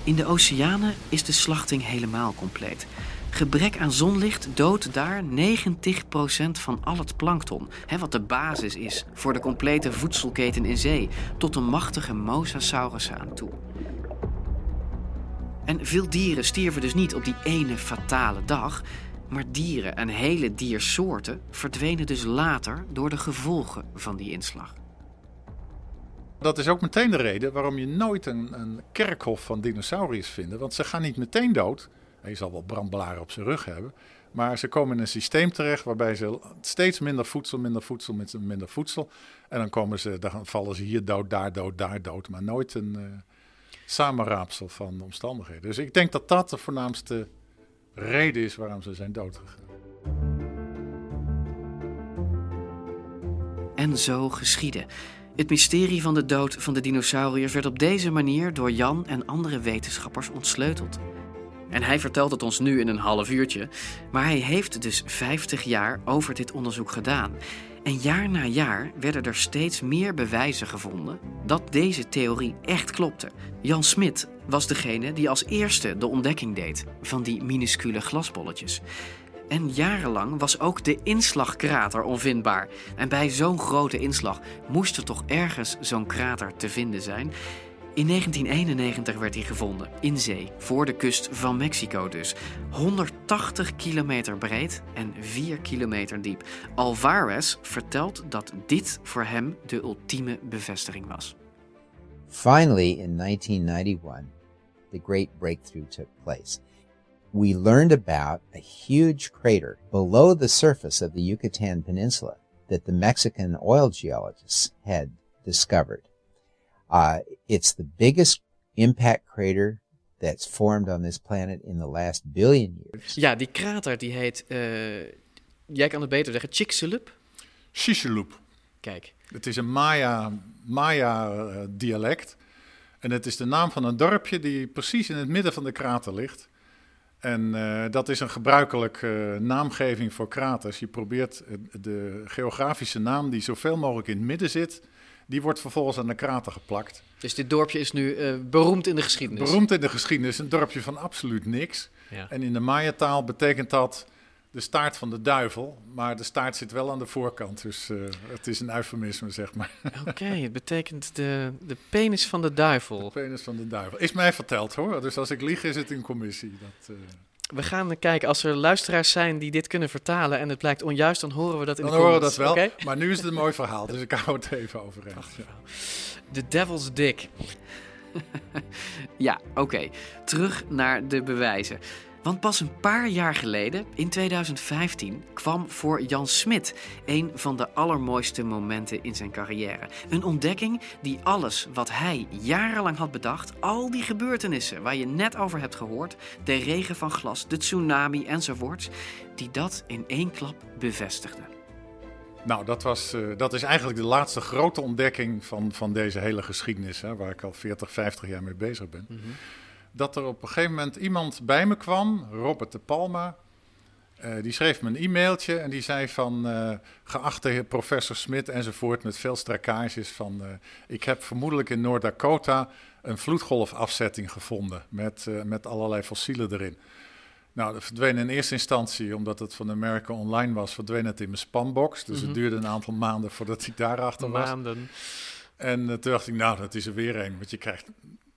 In de oceanen is de slachting helemaal compleet. Gebrek aan zonlicht doodt daar 90% van al het plankton, hè, wat de basis is voor de complete voedselketen in zee, tot de machtige mosasaurussen aan toe. En veel dieren stierven dus niet op die ene fatale dag, maar dieren en hele diersoorten verdwenen dus later door de gevolgen van die inslag. Dat is ook meteen de reden waarom je nooit een, een kerkhof van dinosauriërs vindt. Want ze gaan niet meteen dood. Je zal wel brandblaren op zijn rug hebben. Maar ze komen in een systeem terecht waarbij ze steeds minder voedsel, minder voedsel, minder voedsel. En dan, komen ze, dan vallen ze hier dood, daar dood, daar dood. Maar nooit een uh, samenraapsel van omstandigheden. Dus ik denk dat dat de voornaamste reden is waarom ze zijn doodgegaan. En zo geschiedde. Het mysterie van de dood van de dinosauriërs werd op deze manier door Jan en andere wetenschappers ontsleuteld. En hij vertelt het ons nu in een half uurtje, maar hij heeft dus 50 jaar over dit onderzoek gedaan. En jaar na jaar werden er steeds meer bewijzen gevonden dat deze theorie echt klopte. Jan Smit was degene die als eerste de ontdekking deed van die minuscule glasbolletjes. En jarenlang was ook de inslagkrater onvindbaar. En bij zo'n grote inslag moest er toch ergens zo'n krater te vinden zijn. In 1991 werd hij gevonden, in zee, voor de kust van Mexico dus. 180 kilometer breed en 4 kilometer diep. Alvarez vertelt dat dit voor hem de ultieme bevestiging was. Finally, in 1991, the great breakthrough took place. We learned about a huge crater below the surface of the Yucatan Peninsula that the Mexican oil geologists had discovered. Uh, it's the biggest impact crater that's formed on this planet in the last billion years. Ja, die krater die heet, uh, jij kan het beter zeggen, Chicxulub? Chicxulub. Kijk. Het is een Maya, Maya uh, dialect. En het is de naam van een dorpje die precies in het midden van de krater ligt. En uh, dat is een gebruikelijke naamgeving voor kraters. Je probeert de geografische naam die zoveel mogelijk in het midden zit, die wordt vervolgens aan de krater geplakt. Dus dit dorpje is nu uh, beroemd in de geschiedenis? Beroemd in de geschiedenis. Een dorpje van absoluut niks. Ja. En in de Maya-taal betekent dat de staart van de duivel. Maar de staart zit wel aan de voorkant. Dus uh, het is een eufemisme, zeg maar. Oké, okay, het betekent de, de penis van de duivel. De penis van de duivel. Is mij verteld hoor. Dus als ik lieg is het in commissie. Dat, uh... We gaan kijken, als er luisteraars zijn die dit kunnen vertalen en het blijkt onjuist, dan horen we dat in dan de horen we dat wel, okay? maar nu is het een mooi verhaal, dus ik hou het even overeind. Ja. The Devil's Dick. ja, oké. Okay. Terug naar de bewijzen. Want pas een paar jaar geleden, in 2015, kwam voor Jan Smit een van de allermooiste momenten in zijn carrière. Een ontdekking die alles wat hij jarenlang had bedacht, al die gebeurtenissen waar je net over hebt gehoord, de regen van glas, de tsunami enzovoorts, die dat in één klap bevestigde. Nou, dat, was, uh, dat is eigenlijk de laatste grote ontdekking van, van deze hele geschiedenis, hè, waar ik al 40, 50 jaar mee bezig ben. Mhm. Dat er op een gegeven moment iemand bij me kwam, Robert de Palma. Eh, die schreef me een e-mailtje en die zei van... eh, geachte professor Smit enzovoort met veel strakkages van... eh, ik heb vermoedelijk in Noord-Dakota een vloedgolfafzetting gevonden... Met, met allerlei fossielen erin. Nou, dat verdween in eerste instantie, omdat het van America Online was... verdween het in mijn spambox. Dus Mhm. het duurde een aantal maanden voordat ik daarachter was. Maanden. En toen dacht ik, nou, dat is er weer een. Want je krijgt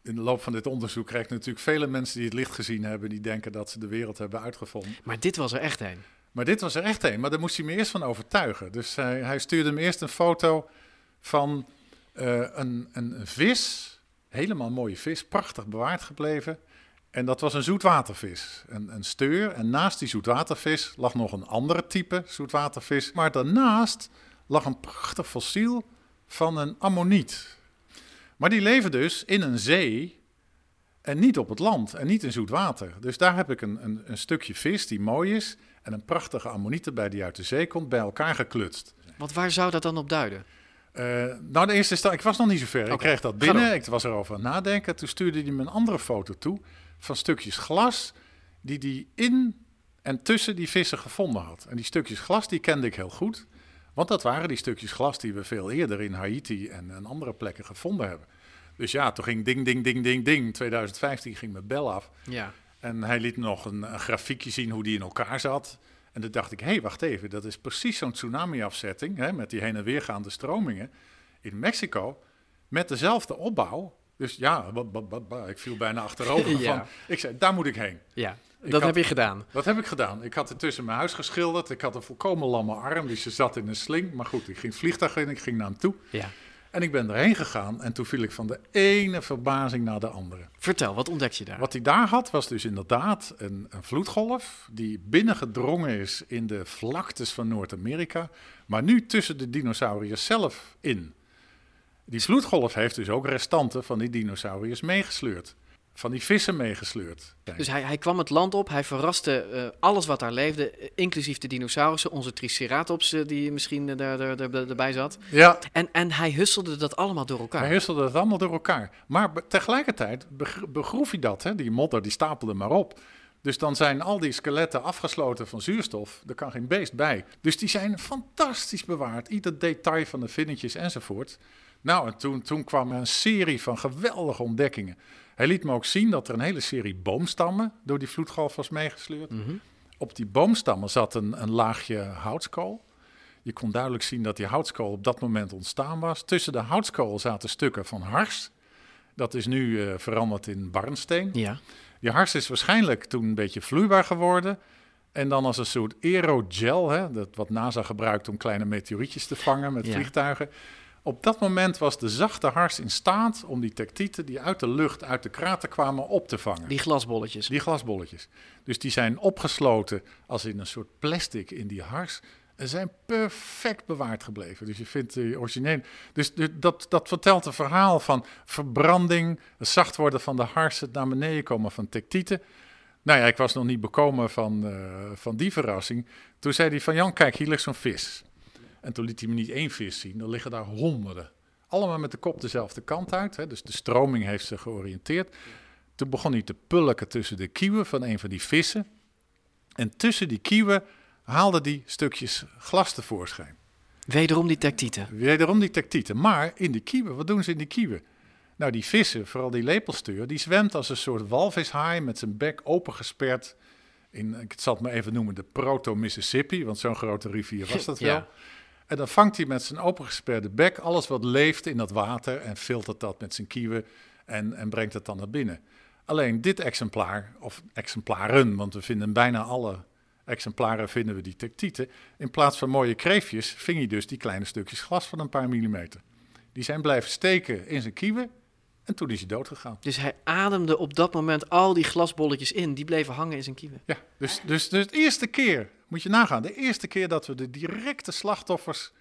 in de loop van dit onderzoek krijg je natuurlijk vele mensen die het licht gezien hebben, die denken dat ze de wereld hebben uitgevonden. Maar dit was er echt een. Maar dit was er echt een, maar daar moest hij me eerst van overtuigen. Dus hij, hij stuurde me eerst een foto van eh, een, een, een vis, helemaal mooie vis, prachtig bewaard gebleven. En dat was een zoetwatervis, een, een steur. En naast die zoetwatervis lag nog een andere type zoetwatervis. Maar daarnaast lag een prachtig fossiel van een ammoniet. Maar die leven dus in een zee en niet op het land en niet in zoet water. Dus daar heb ik een, een, een stukje vis die mooi is en een prachtige ammoniet erbij die uit de zee komt, bij elkaar geklutst. Want waar zou dat dan op duiden? Eh, nou, de eerste sta- ik was nog niet zo ver. Ik kreeg dat binnen, ik was erover aan het nadenken. Toen stuurde hij me een andere foto toe van stukjes glas die hij in en tussen die vissen gevonden had. En die stukjes glas, die kende ik heel goed. Want dat waren die stukjes glas die we veel eerder in Haiti en, en andere plekken gevonden hebben. Dus ja, toen ging ding, ding, ding, ding, ding. 2015 ging mijn bel af. Ja. En hij liet nog een, een grafiekje zien hoe die in elkaar zat. En toen dacht ik, hé, hey, wacht even, dat is precies zo'n tsunami-afzetting... Hè, met die heen en weer gaande stromingen in Mexico... met dezelfde opbouw. Dus ja, ba- ba- ba- ba, ik viel bijna achterover. Ja. van, ik zei, daar moet ik heen. Ja, Ik dat had- heb je gedaan. Dat heb ik gedaan. Ik had het tussen mijn huis geschilderd. Ik had een volkomen lamme arm, dus ze zat in een sling. Maar goed, ik ging vliegtuig in, ik ging naar hem toe. Ja. En ik ben erheen gegaan en toen viel ik van de ene verbazing naar de andere. Vertel, wat ontdek je daar? Wat hij daar had, was dus inderdaad een, een vloedgolf die binnengedrongen is in de vlaktes van Noord-Amerika, maar nu tussen de dinosauriërs zelf in. Die vloedgolf heeft dus ook restanten van die dinosauriërs meegesleurd, van die vissen meegesleurd. Dus hij, hij kwam het land op, hij verraste eh, alles wat daar leefde, eh, inclusief de dinosaurussen, onze Triceratops eh, die misschien daar, daar, daar- daar- erbij zat. Ja. En, en hij husselde dat allemaal door elkaar. Hij husselde het allemaal door elkaar. Maar tegelijkertijd begr- begroef hij dat, hè? die modder die stapelde maar op. Dus dan zijn al die skeletten afgesloten van zuurstof. Er kan geen beest bij. Dus die zijn fantastisch bewaard. Ieder detail van de vinnetjes enzovoort. Nou, en toen, toen kwam er een serie van geweldige ontdekkingen. Hij liet me ook zien dat er een hele serie boomstammen door die vloedgolf was meegesleurd. Op die boomstammen zat een, een laagje houtskool. Je kon duidelijk zien dat die houtskool op dat moment ontstaan was. Tussen de houtskool zaten stukken van hars. Dat is nu eh, veranderd in barnsteen. Ja. Die hars is waarschijnlijk toen een beetje vloeibaar geworden. En dan als een soort aerogel, hè, dat wat NASA gebruikt om kleine meteorietjes te vangen met Ja. vliegtuigen. Op dat moment was de zachte hars in staat om die tectieten die uit de lucht, uit de krater kwamen, op te vangen. Die glasbolletjes. Die glasbolletjes. Dus die zijn opgesloten als in een soort plastic in die hars. En zijn perfect bewaard gebleven. Dus je vindt die origineel. Dus de- dat, dat vertelt een verhaal van verbranding, het zacht worden van de hars, het naar beneden komen van tectieten. Nou ja, ik was nog niet bekomen van, eh, van die verrassing. Toen zei hij van Jan, kijk, hier ligt zo'n vis. En toen liet hij me niet één vis zien, er liggen daar honderden. Allemaal met de kop dezelfde kant uit. Hè? Dus de stroming heeft ze georiënteerd. Toen begon hij te pulken tussen de kieuwen van een van die vissen. En tussen die kieuwen haalde hij stukjes glas tevoorschijn. Wederom die tectieten. Wederom die tectieten. Maar in die kieuwen, wat doen ze in die kieuwen? Nou, die vissen, vooral die lepelsteur, die zwemt als een soort walvishaai met zijn bek opengesperd. In, ik zal het maar even noemen, de proto-Mississippi, want zo'n grote rivier was dat wel. Ja. En dan vangt hij met zijn opengesperde bek alles wat leeft in dat water en filtert dat met zijn kieuwen en, en brengt het dan naar binnen. Alleen dit exemplaar, of exemplaren, want we vinden bijna alle exemplaren vinden we die tectieten. In plaats van mooie kreefjes ving hij dus die kleine stukjes glas van een paar millimeter. Die zijn blijven steken in zijn kieuwen en toen is hij dood gegaan. Dus hij ademde op dat moment al die glasbolletjes in. Die bleven hangen in zijn kieven. Ja, dus, dus, dus de eerste keer, moet je nagaan, de eerste keer dat we de directe slachtoffers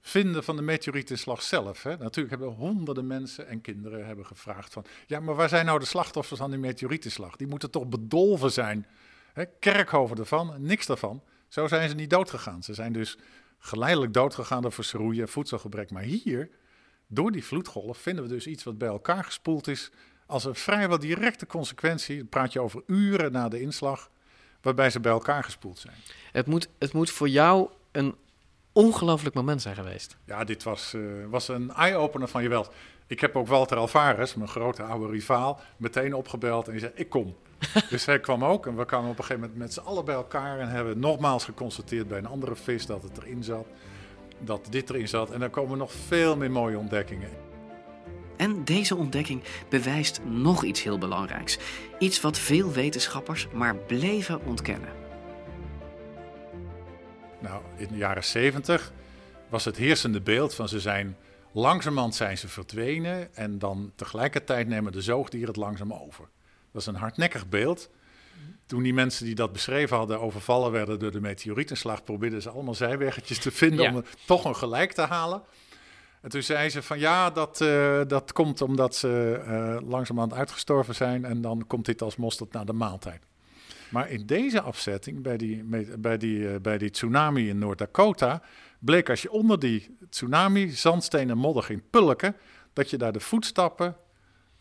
vinden van de meteorietinslag zelf. Hè. Natuurlijk hebben honderden mensen en kinderen hebben gevraagd van... ja, maar waar zijn nou de slachtoffers van die meteorietinslag? Die moeten toch bedolven zijn? Hè, Kerkhoven ervan, niks daarvan. Zo zijn ze niet doodgegaan. Ze zijn dus geleidelijk doodgegaan door verschroeien en voedselgebrek. Maar hier, door die vloedgolf, vinden we dus iets wat bij elkaar gespoeld is... als een vrijwel directe consequentie, praat je over uren na de inslag... waarbij ze bij elkaar gespoeld zijn. Het moet, het moet voor jou een ongelooflijk moment zijn geweest. Ja, dit was, eh, was een eye-opener van je wel. Ik heb ook Walter Alvarez, mijn grote oude rivaal, meteen opgebeld en die zei: Ik kom. dus hij kwam ook en we kwamen op een gegeven moment met z'n allen bij elkaar en hebben nogmaals geconstateerd bij een andere vis dat het erin zat, dat dit erin zat. En er komen nog veel meer mooie ontdekkingen. En deze ontdekking bewijst nog iets heel belangrijks. Iets wat veel wetenschappers maar bleven ontkennen. Nou, in de jaren 70 was het heersende beeld van ze zijn langzamerhand zijn ze verdwenen en dan tegelijkertijd nemen de zoogdieren het langzaam over. Dat is een hardnekkig beeld. Toen die mensen die dat beschreven hadden overvallen werden door de meteorietenslag, probeerden ze allemaal zijweggetjes te vinden Ja. om toch een gelijk te halen. En toen zei ze van ja, dat, eh, dat komt omdat ze eh langzamerhand uitgestorven zijn en dan komt dit als mosterd naar de maaltijd. Maar in deze afzetting, bij die, bij die, eh, bij die tsunami in Noord-Dakota, bleek als je onder die tsunami zandsteen en modder ging pulken, dat je daar de voetstappen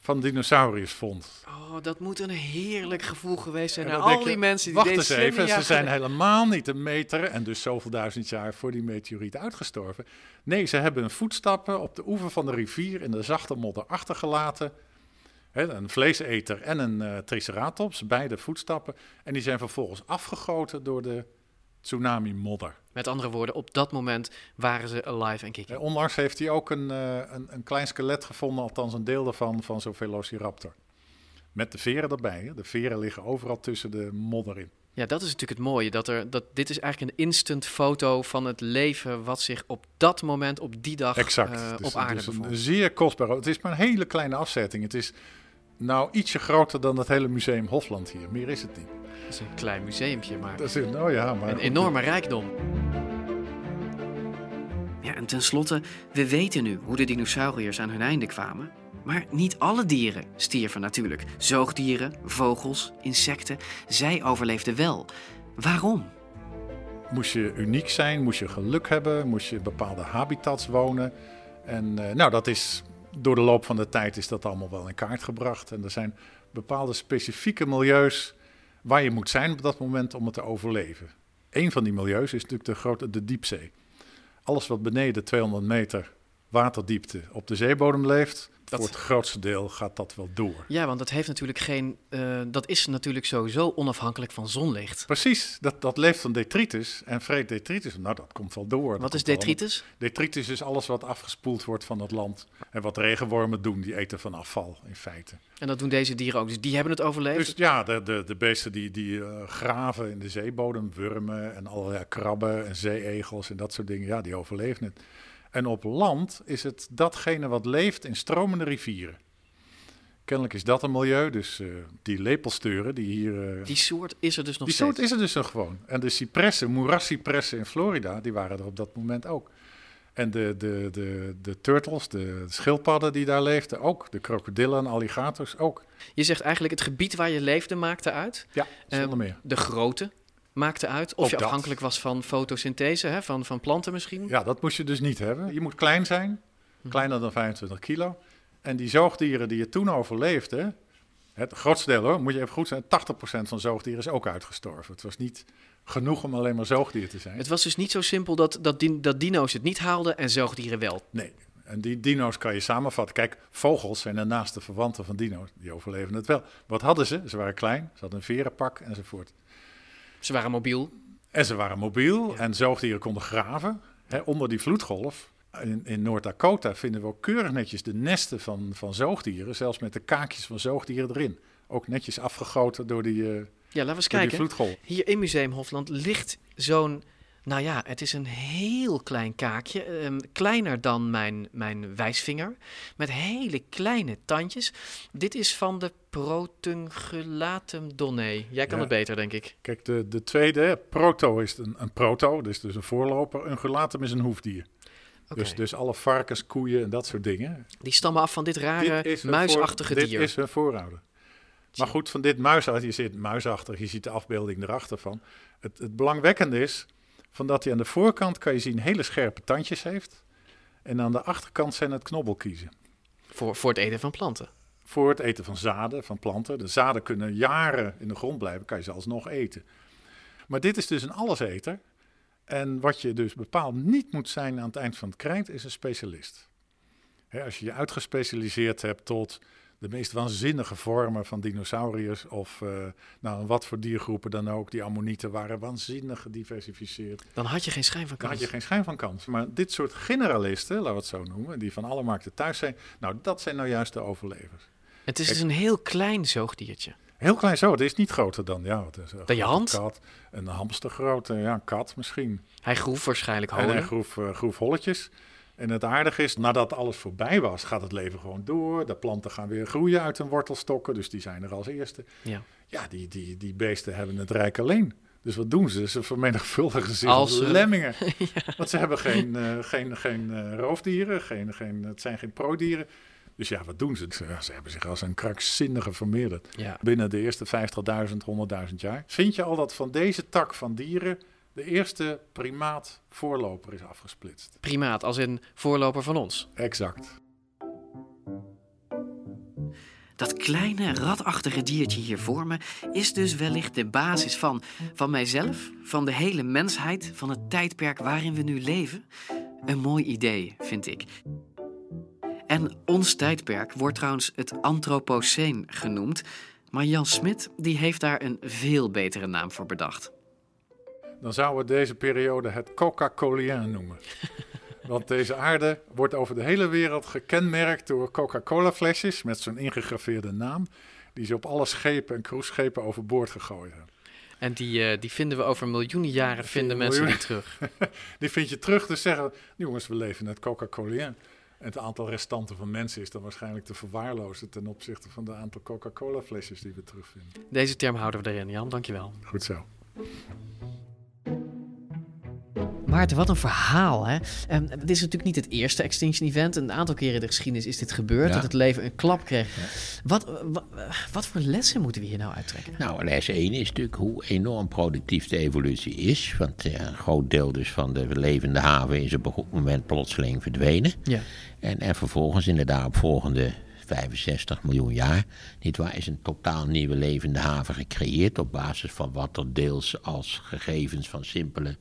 van dinosauriërs vond. Oh, dat moet een heerlijk gevoel geweest zijn. En naar al je, die mensen die Wacht eens even, ze zijn helemaal niet een meter en dus zoveel duizend jaar voor die meteoriet uitgestorven. Nee, ze hebben hun voetstappen op de oever van de rivier in de zachte modder achtergelaten. Een vleeseter en een eh, triceratops, beide voetstappen. En die zijn vervolgens afgegoten door de tsunami-modder. Met andere woorden, op dat moment waren ze alive en kicking. Eh, Onlangs heeft hij ook een, eh, een, een klein skelet gevonden, althans een deel daarvan, van zo'n velociraptor. Met de veren erbij. Hè. De veren liggen overal tussen de modder in. Ja, dat is natuurlijk het mooie. Dat er, dat, dit is eigenlijk een instant foto van het leven wat zich op dat moment, op die dag, Exact. eh, Dus- op aarde dus een zeer kostbaar. Het is maar een hele kleine afzetting. Het is nou ietsje groter dan het hele museum Hofland hier. Meer is het niet. Dat is een klein museumpje, maar Dat is een, oh ja, maar een enorme rijkdom. Ja, en tenslotte, we weten nu hoe de dinosauriërs aan hun einde kwamen. Maar niet alle dieren stierven natuurlijk. Zoogdieren, vogels, insecten, zij overleefden wel. Waarom? Moest je uniek zijn, moest je geluk hebben, moest je in bepaalde habitats wonen. En eh, nou, dat is door de loop van de tijd is dat allemaal wel in kaart gebracht. En er zijn bepaalde specifieke milieus waar je moet zijn op dat moment om het te overleven. Een van die milieus is natuurlijk de grote de diepzee. Alles wat beneden 200 meter waterdiepte op de zeebodem leeft, Dat- voor het grootste deel gaat dat wel door. Ja, want dat heeft natuurlijk geen. eh, dat is natuurlijk sowieso onafhankelijk van zonlicht. Precies, dat, dat leeft van detritus en vreet detritus. Nou, dat komt wel door. Dat Wat is detritus? Detritus is alles wat afgespoeld wordt van het land. En wat regenwormen doen, die eten van afval in feite. En dat doen deze dieren ook. Dus die hebben het overleefd. Dus ja, de, de, de beesten die, die eh, graven in de zeebodem, wurmen en allerlei krabben en zeeegels en dat soort dingen, ja, die overleven het. En op land is het datgene wat leeft in stromende rivieren. Kennelijk is dat een milieu, dus eh, die lepelsteuren die hier... eh, die soort is er dus nog die steeds. soort is er dus nog gewoon. En de cipressen, moerascipressen in Florida, die waren er op dat moment ook. En de, de, de, de turtles, de schildpadden die daar leefden ook. De krokodillen en alligators ook. Je zegt eigenlijk het gebied waar je leefde maakte uit. Ja, zonder Eh, meer. De grootte maakte uit. Of Ook je dat. afhankelijk was van fotosynthese, hè? Van, van planten misschien. Ja, dat moest je dus niet hebben. Je moet klein zijn, kleiner dan 25 kilo. En die zoogdieren die je toen overleefden, het grootste deel hoor, moet je even goed zijn, 80% van zoogdieren is ook uitgestorven. Het was niet genoeg om alleen maar zoogdier te zijn. Het was dus niet zo simpel dat, dat, din- dat dino's het niet haalden en zoogdieren wel. Nee, en die dino's kan je samenvatten. Kijk, vogels zijn de naaste verwanten van dino's. Die overleven het wel. Wat hadden ze? Ze waren klein, ze hadden een verenpak enzovoort. Ze waren mobiel. En ze waren mobiel en zoogdieren konden graven. Hè, onder die vloedgolf in, in Noord-Dakota vinden we ook keurig netjes de nesten van, van zoogdieren. Zelfs met de kaakjes van zoogdieren erin. Ook netjes afgegoten door die, eh, Ja, laten we eens kijken. vloedgolf. Hier in Museum Hofland ligt zo'n... Nou ja, het is een heel klein kaakje. ehm, kleiner dan mijn, mijn wijsvinger. Met hele kleine tandjes. Dit is van de Protungulatum donnae. Jij kan Ja. het beter, denk ik. Kijk, de, de tweede, proto is een, een proto, dus, dus een voorloper. Een gelatum is een hoefdier. Dus, dus alle varkens, koeien en dat soort dingen. Die stammen af van dit rare, Dit muisachtige voor- dier. Dit is hun voorouder. Maar goed, van dit muisachtig, je ziet muisachtig, je ziet de afbeelding erachter van. Het, het belangwekkende is, van dat hij aan de voorkant kan je zien hele scherpe tandjes heeft. En aan de achterkant zijn het knobbelkiezen. Voor, voor het eten van planten. Voor het eten van zaden, van planten. De zaden kunnen jaren in de grond blijven, kan je ze alsnog eten. Maar dit is dus een alleseter. En wat je dus bepaald niet moet zijn aan het eind van het krijt, is een specialist. Hè, als je je uitgespecialiseerd hebt tot de meest waanzinnige vormen van dinosauriërs. Of uh, nou, wat voor diergroepen dan ook. Die ammonieten waren waanzinnig gediversifieerd. Dan had je geen schijn van kans. Dan had je geen schijn van kans. Maar dit soort generalisten, laten we het zo noemen, die van alle markten thuis zijn. Nou, dat zijn nou juist de overlevers. Het is dus een heel klein zoogdiertje. Heel klein zo, het is niet groter dan, ja, wat is, dan je hand? Kat, een hamstergrote, ja, een kat misschien. Hij groef waarschijnlijk holen. En hij groef, uh, groef holletjes. En het aardige is, nadat alles voorbij was, gaat het leven gewoon door. De planten gaan weer groeien uit hun wortelstokken, dus die zijn er als eerste. Ja, ja die, die, die beesten hebben het rijk alleen. Dus wat doen ze? Ze vermenigvuldigen zich als lemmingen. ja. Want ze hebben geen, uh, geen, geen uh, roofdieren, geen, geen, het zijn geen prodieren. Dus ja, wat doen ze? Ze hebben zich als een krankzinnige vermeerderd. Ja. Binnen de eerste 50.000, 100.000 jaar. Vind je al dat van deze tak van dieren de eerste primaat voorloper is afgesplitst? Primaat, als in voorloper van ons? Exact. Dat kleine ratachtige diertje hier voor me is dus wellicht de basis van, van mijzelf, van de hele mensheid, van het tijdperk waarin we nu leven. Een mooi idee, vind ik. En ons tijdperk wordt trouwens het Anthropoceen genoemd, maar Jan Smit die heeft daar een veel betere naam voor bedacht. Dan zouden we deze periode het Coca-Colien noemen. Want deze aarde wordt over de hele wereld gekenmerkt door Coca-Cola flesjes met zo'n ingegraveerde naam, die ze op alle schepen en cruiseschepen overboord gegooid hebben. En die, uh, die vinden we over miljoenen jaren, vinden mensen die terug. die vind je terug, dus zeggen, jongens, we leven in het Coca-Colien. En het aantal restanten van mensen is dan waarschijnlijk te verwaarlozen ten opzichte van de aantal Coca-Cola flesjes die we terugvinden. Deze term houden we erin, Jan. Dankjewel. Goed zo. Maarten, wat een verhaal. Hè? Um, dit is natuurlijk niet het eerste Extinction Event. Een aantal keren in de geschiedenis is dit gebeurd. Ja. Dat het leven een klap kreeg. Ja. Wat, wat, wat, voor lessen moeten we hier nou uittrekken? Nou, les 1 is natuurlijk hoe enorm productief de evolutie is. Want ja, een groot deel dus van de levende haven is op een goed moment plotseling verdwenen. Ja. En, en vervolgens in de daaropvolgende 65 miljoen jaar, niet waar, is een totaal nieuwe levende haven gecreëerd op basis van wat er deels als gegevens van simpele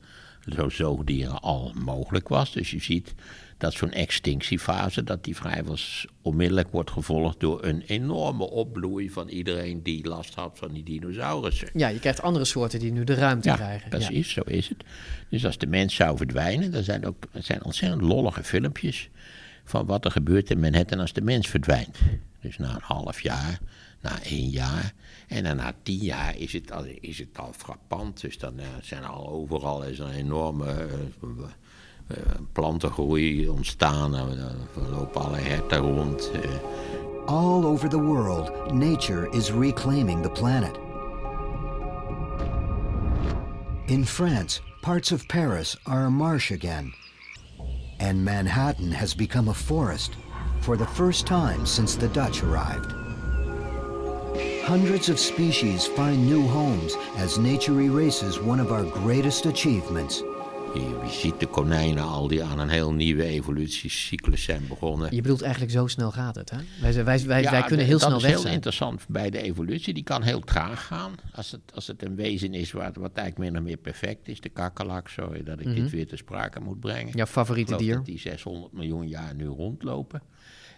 zo zoogdieren al mogelijk was. Dus je ziet dat zo'n extinctiefase, dat die vrijwel onmiddellijk wordt gevolgd door een enorme opbloei van iedereen die last had van die dinosaurussen. Ja, je krijgt andere soorten die nu de ruimte ja, krijgen. Precies, ja. zo is het. Dus als de mens zou verdwijnen, dan zijn ook zijn ontzettend lollige filmpjes van wat er gebeurt in Manhattan als de mens verdwijnt. Dus na een half jaar, na één jaar. En dan na tien jaar is het al, is het al frappant. Dus dan uh, zijn al overal is een enorme uh, uh, plantengroei ontstaan. Er lopen alle herten rond. All over the world, nature is reclaiming the planet. In France, parts of Paris are a marsh again. And Manhattan has become a forest for the first time since the Dutch arrived. Hundreds of species find new homes as nature erases one of our greatest achievements. Je ziet de konijnen al die aan een heel nieuwe evolutiecyclus zijn begonnen. Je bedoelt eigenlijk zo snel gaat het, hè? Wij, wij, wij, ja, wij kunnen heel snel weg zijn. Dat is heel interessant bij de evolutie. Die kan heel traag gaan. Als het, als het een wezen is wat, wat eigenlijk min of meer perfect is. De kakkelak, sorry dat ik mm -hmm. dit weer te sprake moet brengen. Jouw favoriete dier? dat die 600 miljoen jaar nu rondlopen.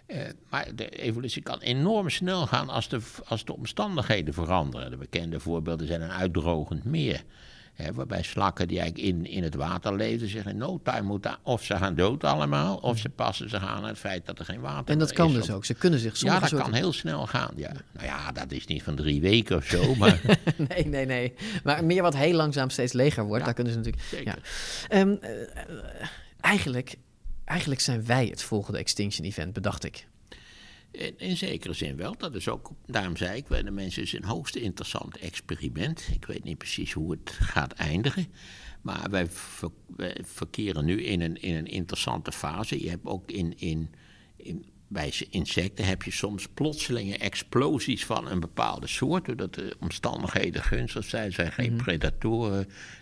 Uh, maar de evolutie kan enorm snel gaan als de, als de omstandigheden veranderen. De bekende voorbeelden zijn een uitdrogend meer. Waarbij slakken die eigenlijk in, in het water leven zeggen in no time moeten of ze gaan dood allemaal, of ze passen zich aan het feit dat er geen water En dat kan is, dus ook. Ze kunnen zich Ja, dat soorten... kan heel snel gaan. Ja. Nou ja, dat is niet van drie weken of zo, maar... nee, nee, nee. Maar meer wat heel langzaam steeds leger wordt, Ja, daar kunnen ze natuurlijk... zeker. Ja. Um, uh, eigenlijk, eigenlijk zijn wij het volgende Extinction Event, bedacht ik. In, zekere zin wel. Dat is ook, daarom zei ik, de mensen is een hoogst interessant experiment. Ik weet niet precies hoe het gaat eindigen. Maar wij, wij verkeren nu in een, in een interessante fase. Je hebt ook in, in, in bij insecten heb je soms plotselinge explosies van een bepaalde soort. Doordat de omstandigheden gunstig zijn. Er zijn geen Mhm. predatoren.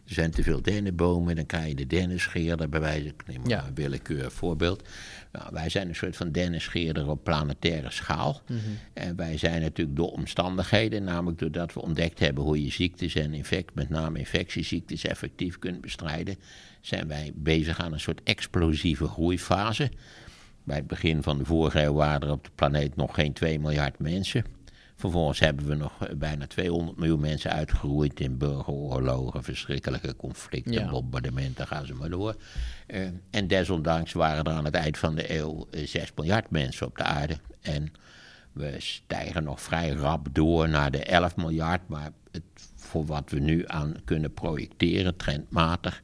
Er zijn te veel dennenbomen. Dan krijg je de dennenscheerder. Bij wijze ik neem maar Ja. een willekeurig voorbeeld. Nou, wij zijn een soort van dennenscheerder op planetaire schaal. Mhm. En wij zijn natuurlijk door omstandigheden, namelijk doordat we ontdekt hebben hoe je ziektes en infect, met name infectieziektes, effectief kunt bestrijden, zijn wij bezig aan een soort explosieve groeifase. Bij het begin van de vorige eeuw waren er op de planeet nog geen 2 miljard mensen. Vervolgens hebben we nog eh, bijna 200 miljoen mensen uitgeroeid in burgeroorlogen, verschrikkelijke conflicten, Ja. bombardementen, gaan ze maar door. Eh, en desondanks waren er aan het eind van de eeuw eh, 6 miljard mensen op de aarde. En we stijgen nog vrij rap door naar de 11 miljard, maar het, voor wat we nu aan kunnen projecteren, trendmatig,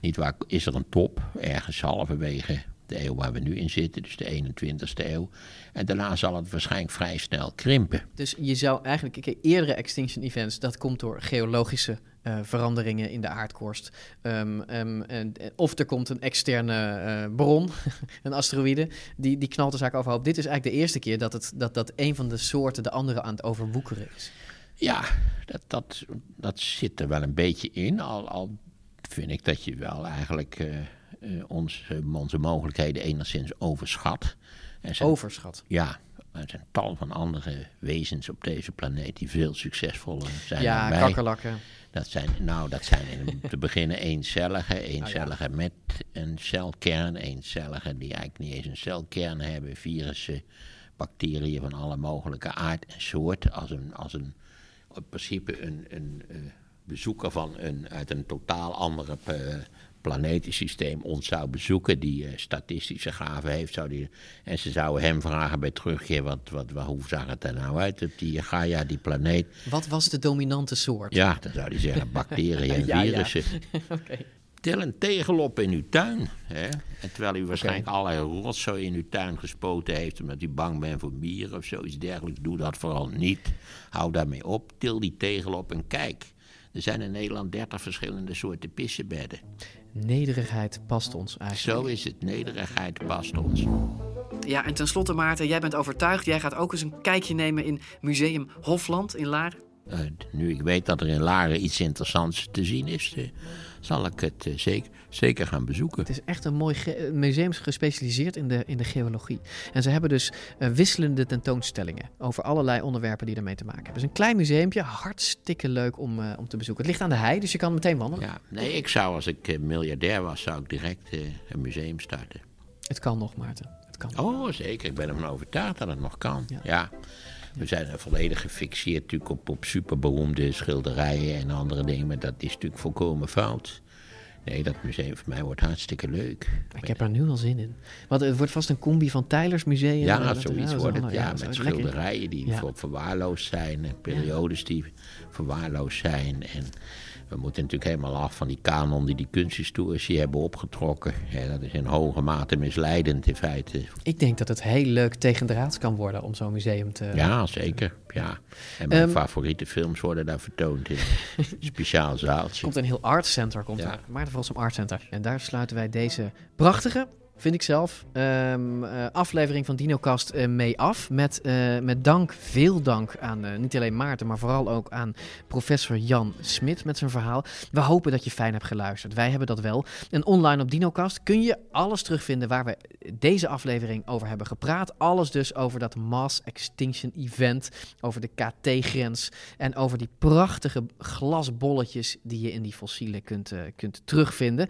niet waar, is er een top, ergens halverwege de eeuw waar we nu in zitten, dus de 21ste eeuw. En daarna zal het waarschijnlijk vrij snel krimpen. Dus je zou eigenlijk, kijk, eerdere extinction events, dat komt door geologische eh, veranderingen in de aardkorst. Ehm, ehm, en, of er komt een externe eh, bron, een asteroïde, die, die knalt de zaak overhoop. Dit is eigenlijk de eerste keer dat, het, dat, dat een van de soorten de andere aan het overwoekeren is. Ja, dat, dat, dat zit er wel een beetje in. Al, al vind ik dat je wel eigenlijk eh, eh, ons, eh, onze mogelijkheden enigszins overschat. Er zijn- Overschat? Ja, er zijn tal van andere wezens op deze planeet die veel succesvoller zijn Ja, dan wij. kakkerlakken. Dat zijn, nou, dat zijn in, te beginnen eencellige, eencellige met een celkern, eencellige die eigenlijk niet eens een celkern hebben, virussen, bacteriën van alle mogelijke aard en soort, als een, als een in principe een, een eh, bezoeker van een, uit een totaal andere planetensysteem ons zou bezoeken, die eh, statistische gaven heeft, zou die, en ze zouden hem vragen bij terugkeer, wat, wat, wat, hoe zag het er nou uit op die Gaia, die planeet? Wat was de dominante soort? Ja, dan zou hij zeggen bacteriën en Ja, ja. virussen. Tel een tegel op in uw tuin. Hè? En terwijl u waarschijnlijk allerlei rotzooi in uw tuin gespoten heeft... omdat u bang bent voor mieren of zoiets dergelijks. Doe dat vooral niet. Hou daarmee op. Til die tegel op en kijk. Er zijn in Nederland 30 verschillende soorten pissenbedden. Nederigheid past ons eigenlijk. Zo is het. Nederigheid past ons. Ja, en tenslotte Maarten, jij bent overtuigd. Jij gaat ook eens een kijkje nemen in Museum Hofland in Laren. Eh, nu ik weet dat er in Laren iets interessants te zien is... eh, zal ik het eh, zeker, zeker gaan bezoeken. Het is echt een mooi museum gespecialiseerd in de, in de geologie. En ze hebben dus eh, wisselende tentoonstellingen over allerlei onderwerpen die ermee te maken hebben. Het is een klein museumpje, hartstikke leuk om, eh, om te bezoeken. Het ligt aan de hei, dus je kan meteen wandelen. Ja, nee, ik zou als ik eh, miljardair was, zou ik direct een museum starten. Het kan nog, Maarten. Het kan. Oh, zeker. Ik ben ervan overtuigd dat het nog kan. Ja. We zijn volledig gefixeerd natuurlijk op, op superberoemde schilderijen en andere dingen. Maar dat is natuurlijk volkomen fout. Nee, dat museum voor mij wordt hartstikke leuk. Ik heb er nu al zin in. Want het wordt vast een combi van Tylers Museum. Ja, en zoiets wordt het. Ja, met schilderijen die Ja. verwaarloosd zijn. En periodes die verwaarloosd zijn. En we moeten natuurlijk helemaal af van die kanon die die kunsthistorici hebben opgetrokken. Ja, dat is in hoge mate misleidend in feite. Ik denk dat het heel leuk tegendraads kan worden om zo'n museum te... Ja, zeker. Ja. En mijn Ehm, favoriete films worden daar vertoond in een speciaal Er zaaltje. komt een heel art center, komt Ja. er. Maarten Volsum Art Center. En daar sluiten wij deze prachtige, vind ik zelf, ehm, eh, aflevering van DinoCast eh, mee af. Met, eh, met dank, veel dank aan niet alleen Maarten, maar vooral ook aan professor Jan Smit met zijn verhaal. We hopen dat je fijn hebt geluisterd. Wij hebben dat wel. En online op DinoCast kun je alles terugvinden waar we deze aflevering over hebben gepraat. Alles dus over dat Mass Extinction Event, over de KT-grens en over die prachtige glasbolletjes die je in die fossielen kunt, kunt terugvinden.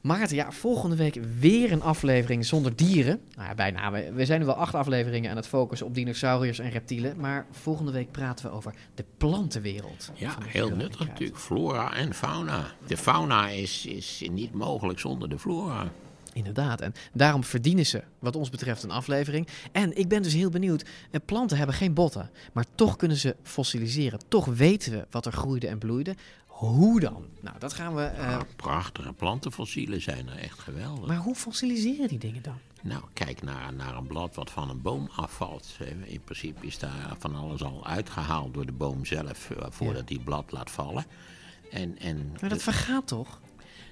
Maarten, ja, volgende week weer een aflevering zonder dieren. Nou ja, bijna. We, zijn nu wel acht afleveringen aan het focussen op dinosauriërs en reptielen. Maar volgende week praten we over de plantenwereld. Ja, heel nuttig natuurlijk. Flora en fauna. De fauna is, is niet mogelijk zonder de flora. Inderdaad, en daarom verdienen ze, wat ons betreft, een aflevering. En ik ben dus heel benieuwd. eh, Planten hebben geen botten, maar toch kunnen ze fossiliseren. Toch weten we wat er groeide en bloeide. Hoe dan? Nou, dat gaan we. eh, Ja, prachtige plantenfossielen zijn er echt geweldig. maar hoe fossiliseren die dingen dan? Nou, kijk naar, naar een blad wat van een boom afvalt. In principe is daar van alles al uitgehaald door de boom zelf, eh, voordat die blad laat vallen. En, en Maar dat vergaat toch?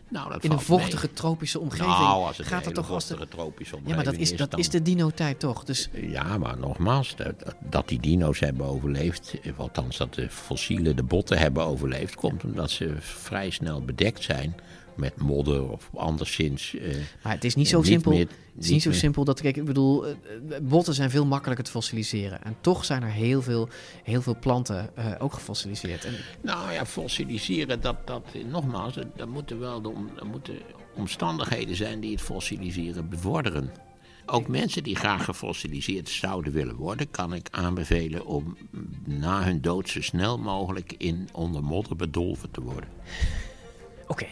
Nou, dat in een vochtige mee. tropische omgeving. Nou, als het gaat het toch als de... vochtige tropische Ja, maar dat omgeving is, dat dan- is de dino-tijd toch? Dus Ja, maar nogmaals, dat, dat die dino's hebben overleefd, eh, althans dat de fossielen, de botten hebben overleefd, komt omdat ze vrij snel bedekt zijn met modder of anderszins. eh, Maar het is niet eh, zo simpel. meer- het is niet zo simpel dat kijk, ik bedoel, eh, eh, botten zijn veel makkelijker te fossiliseren. En toch zijn er heel veel, heel veel planten ook gefossiliseerd. En, Nou ja, fossiliseren, dat, dat nogmaals, dat, dat moeten wel de, dat moeten omstandigheden zijn die het fossiliseren bevorderen. Ook mensen die graag gefossiliseerd zouden willen worden, kan ik aanbevelen om na hun dood zo snel mogelijk in onder modder bedolven te worden. Oké,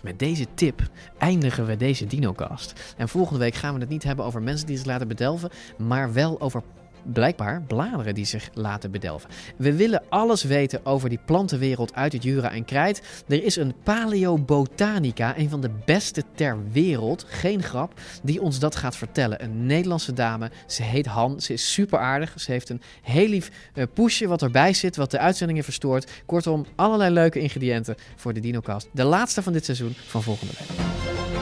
met deze tip eindigen we deze DinoCast. En volgende week gaan we het niet hebben over mensen die zich laten bedelven, maar wel over blijkbaar bladeren die zich laten bedelven. We willen alles weten over die plantenwereld uit het Jura en Krijt. Er is een paleobotanica, een van de beste ter wereld, geen grap, die ons dat gaat vertellen. Een Nederlandse dame, ze heet Han, ze is super aardig. Ze heeft een heel lief eh, poesje wat erbij zit, wat de uitzendingen verstoort. Kortom, allerlei leuke ingrediënten voor de DinoCast. De laatste van dit seizoen van volgende week.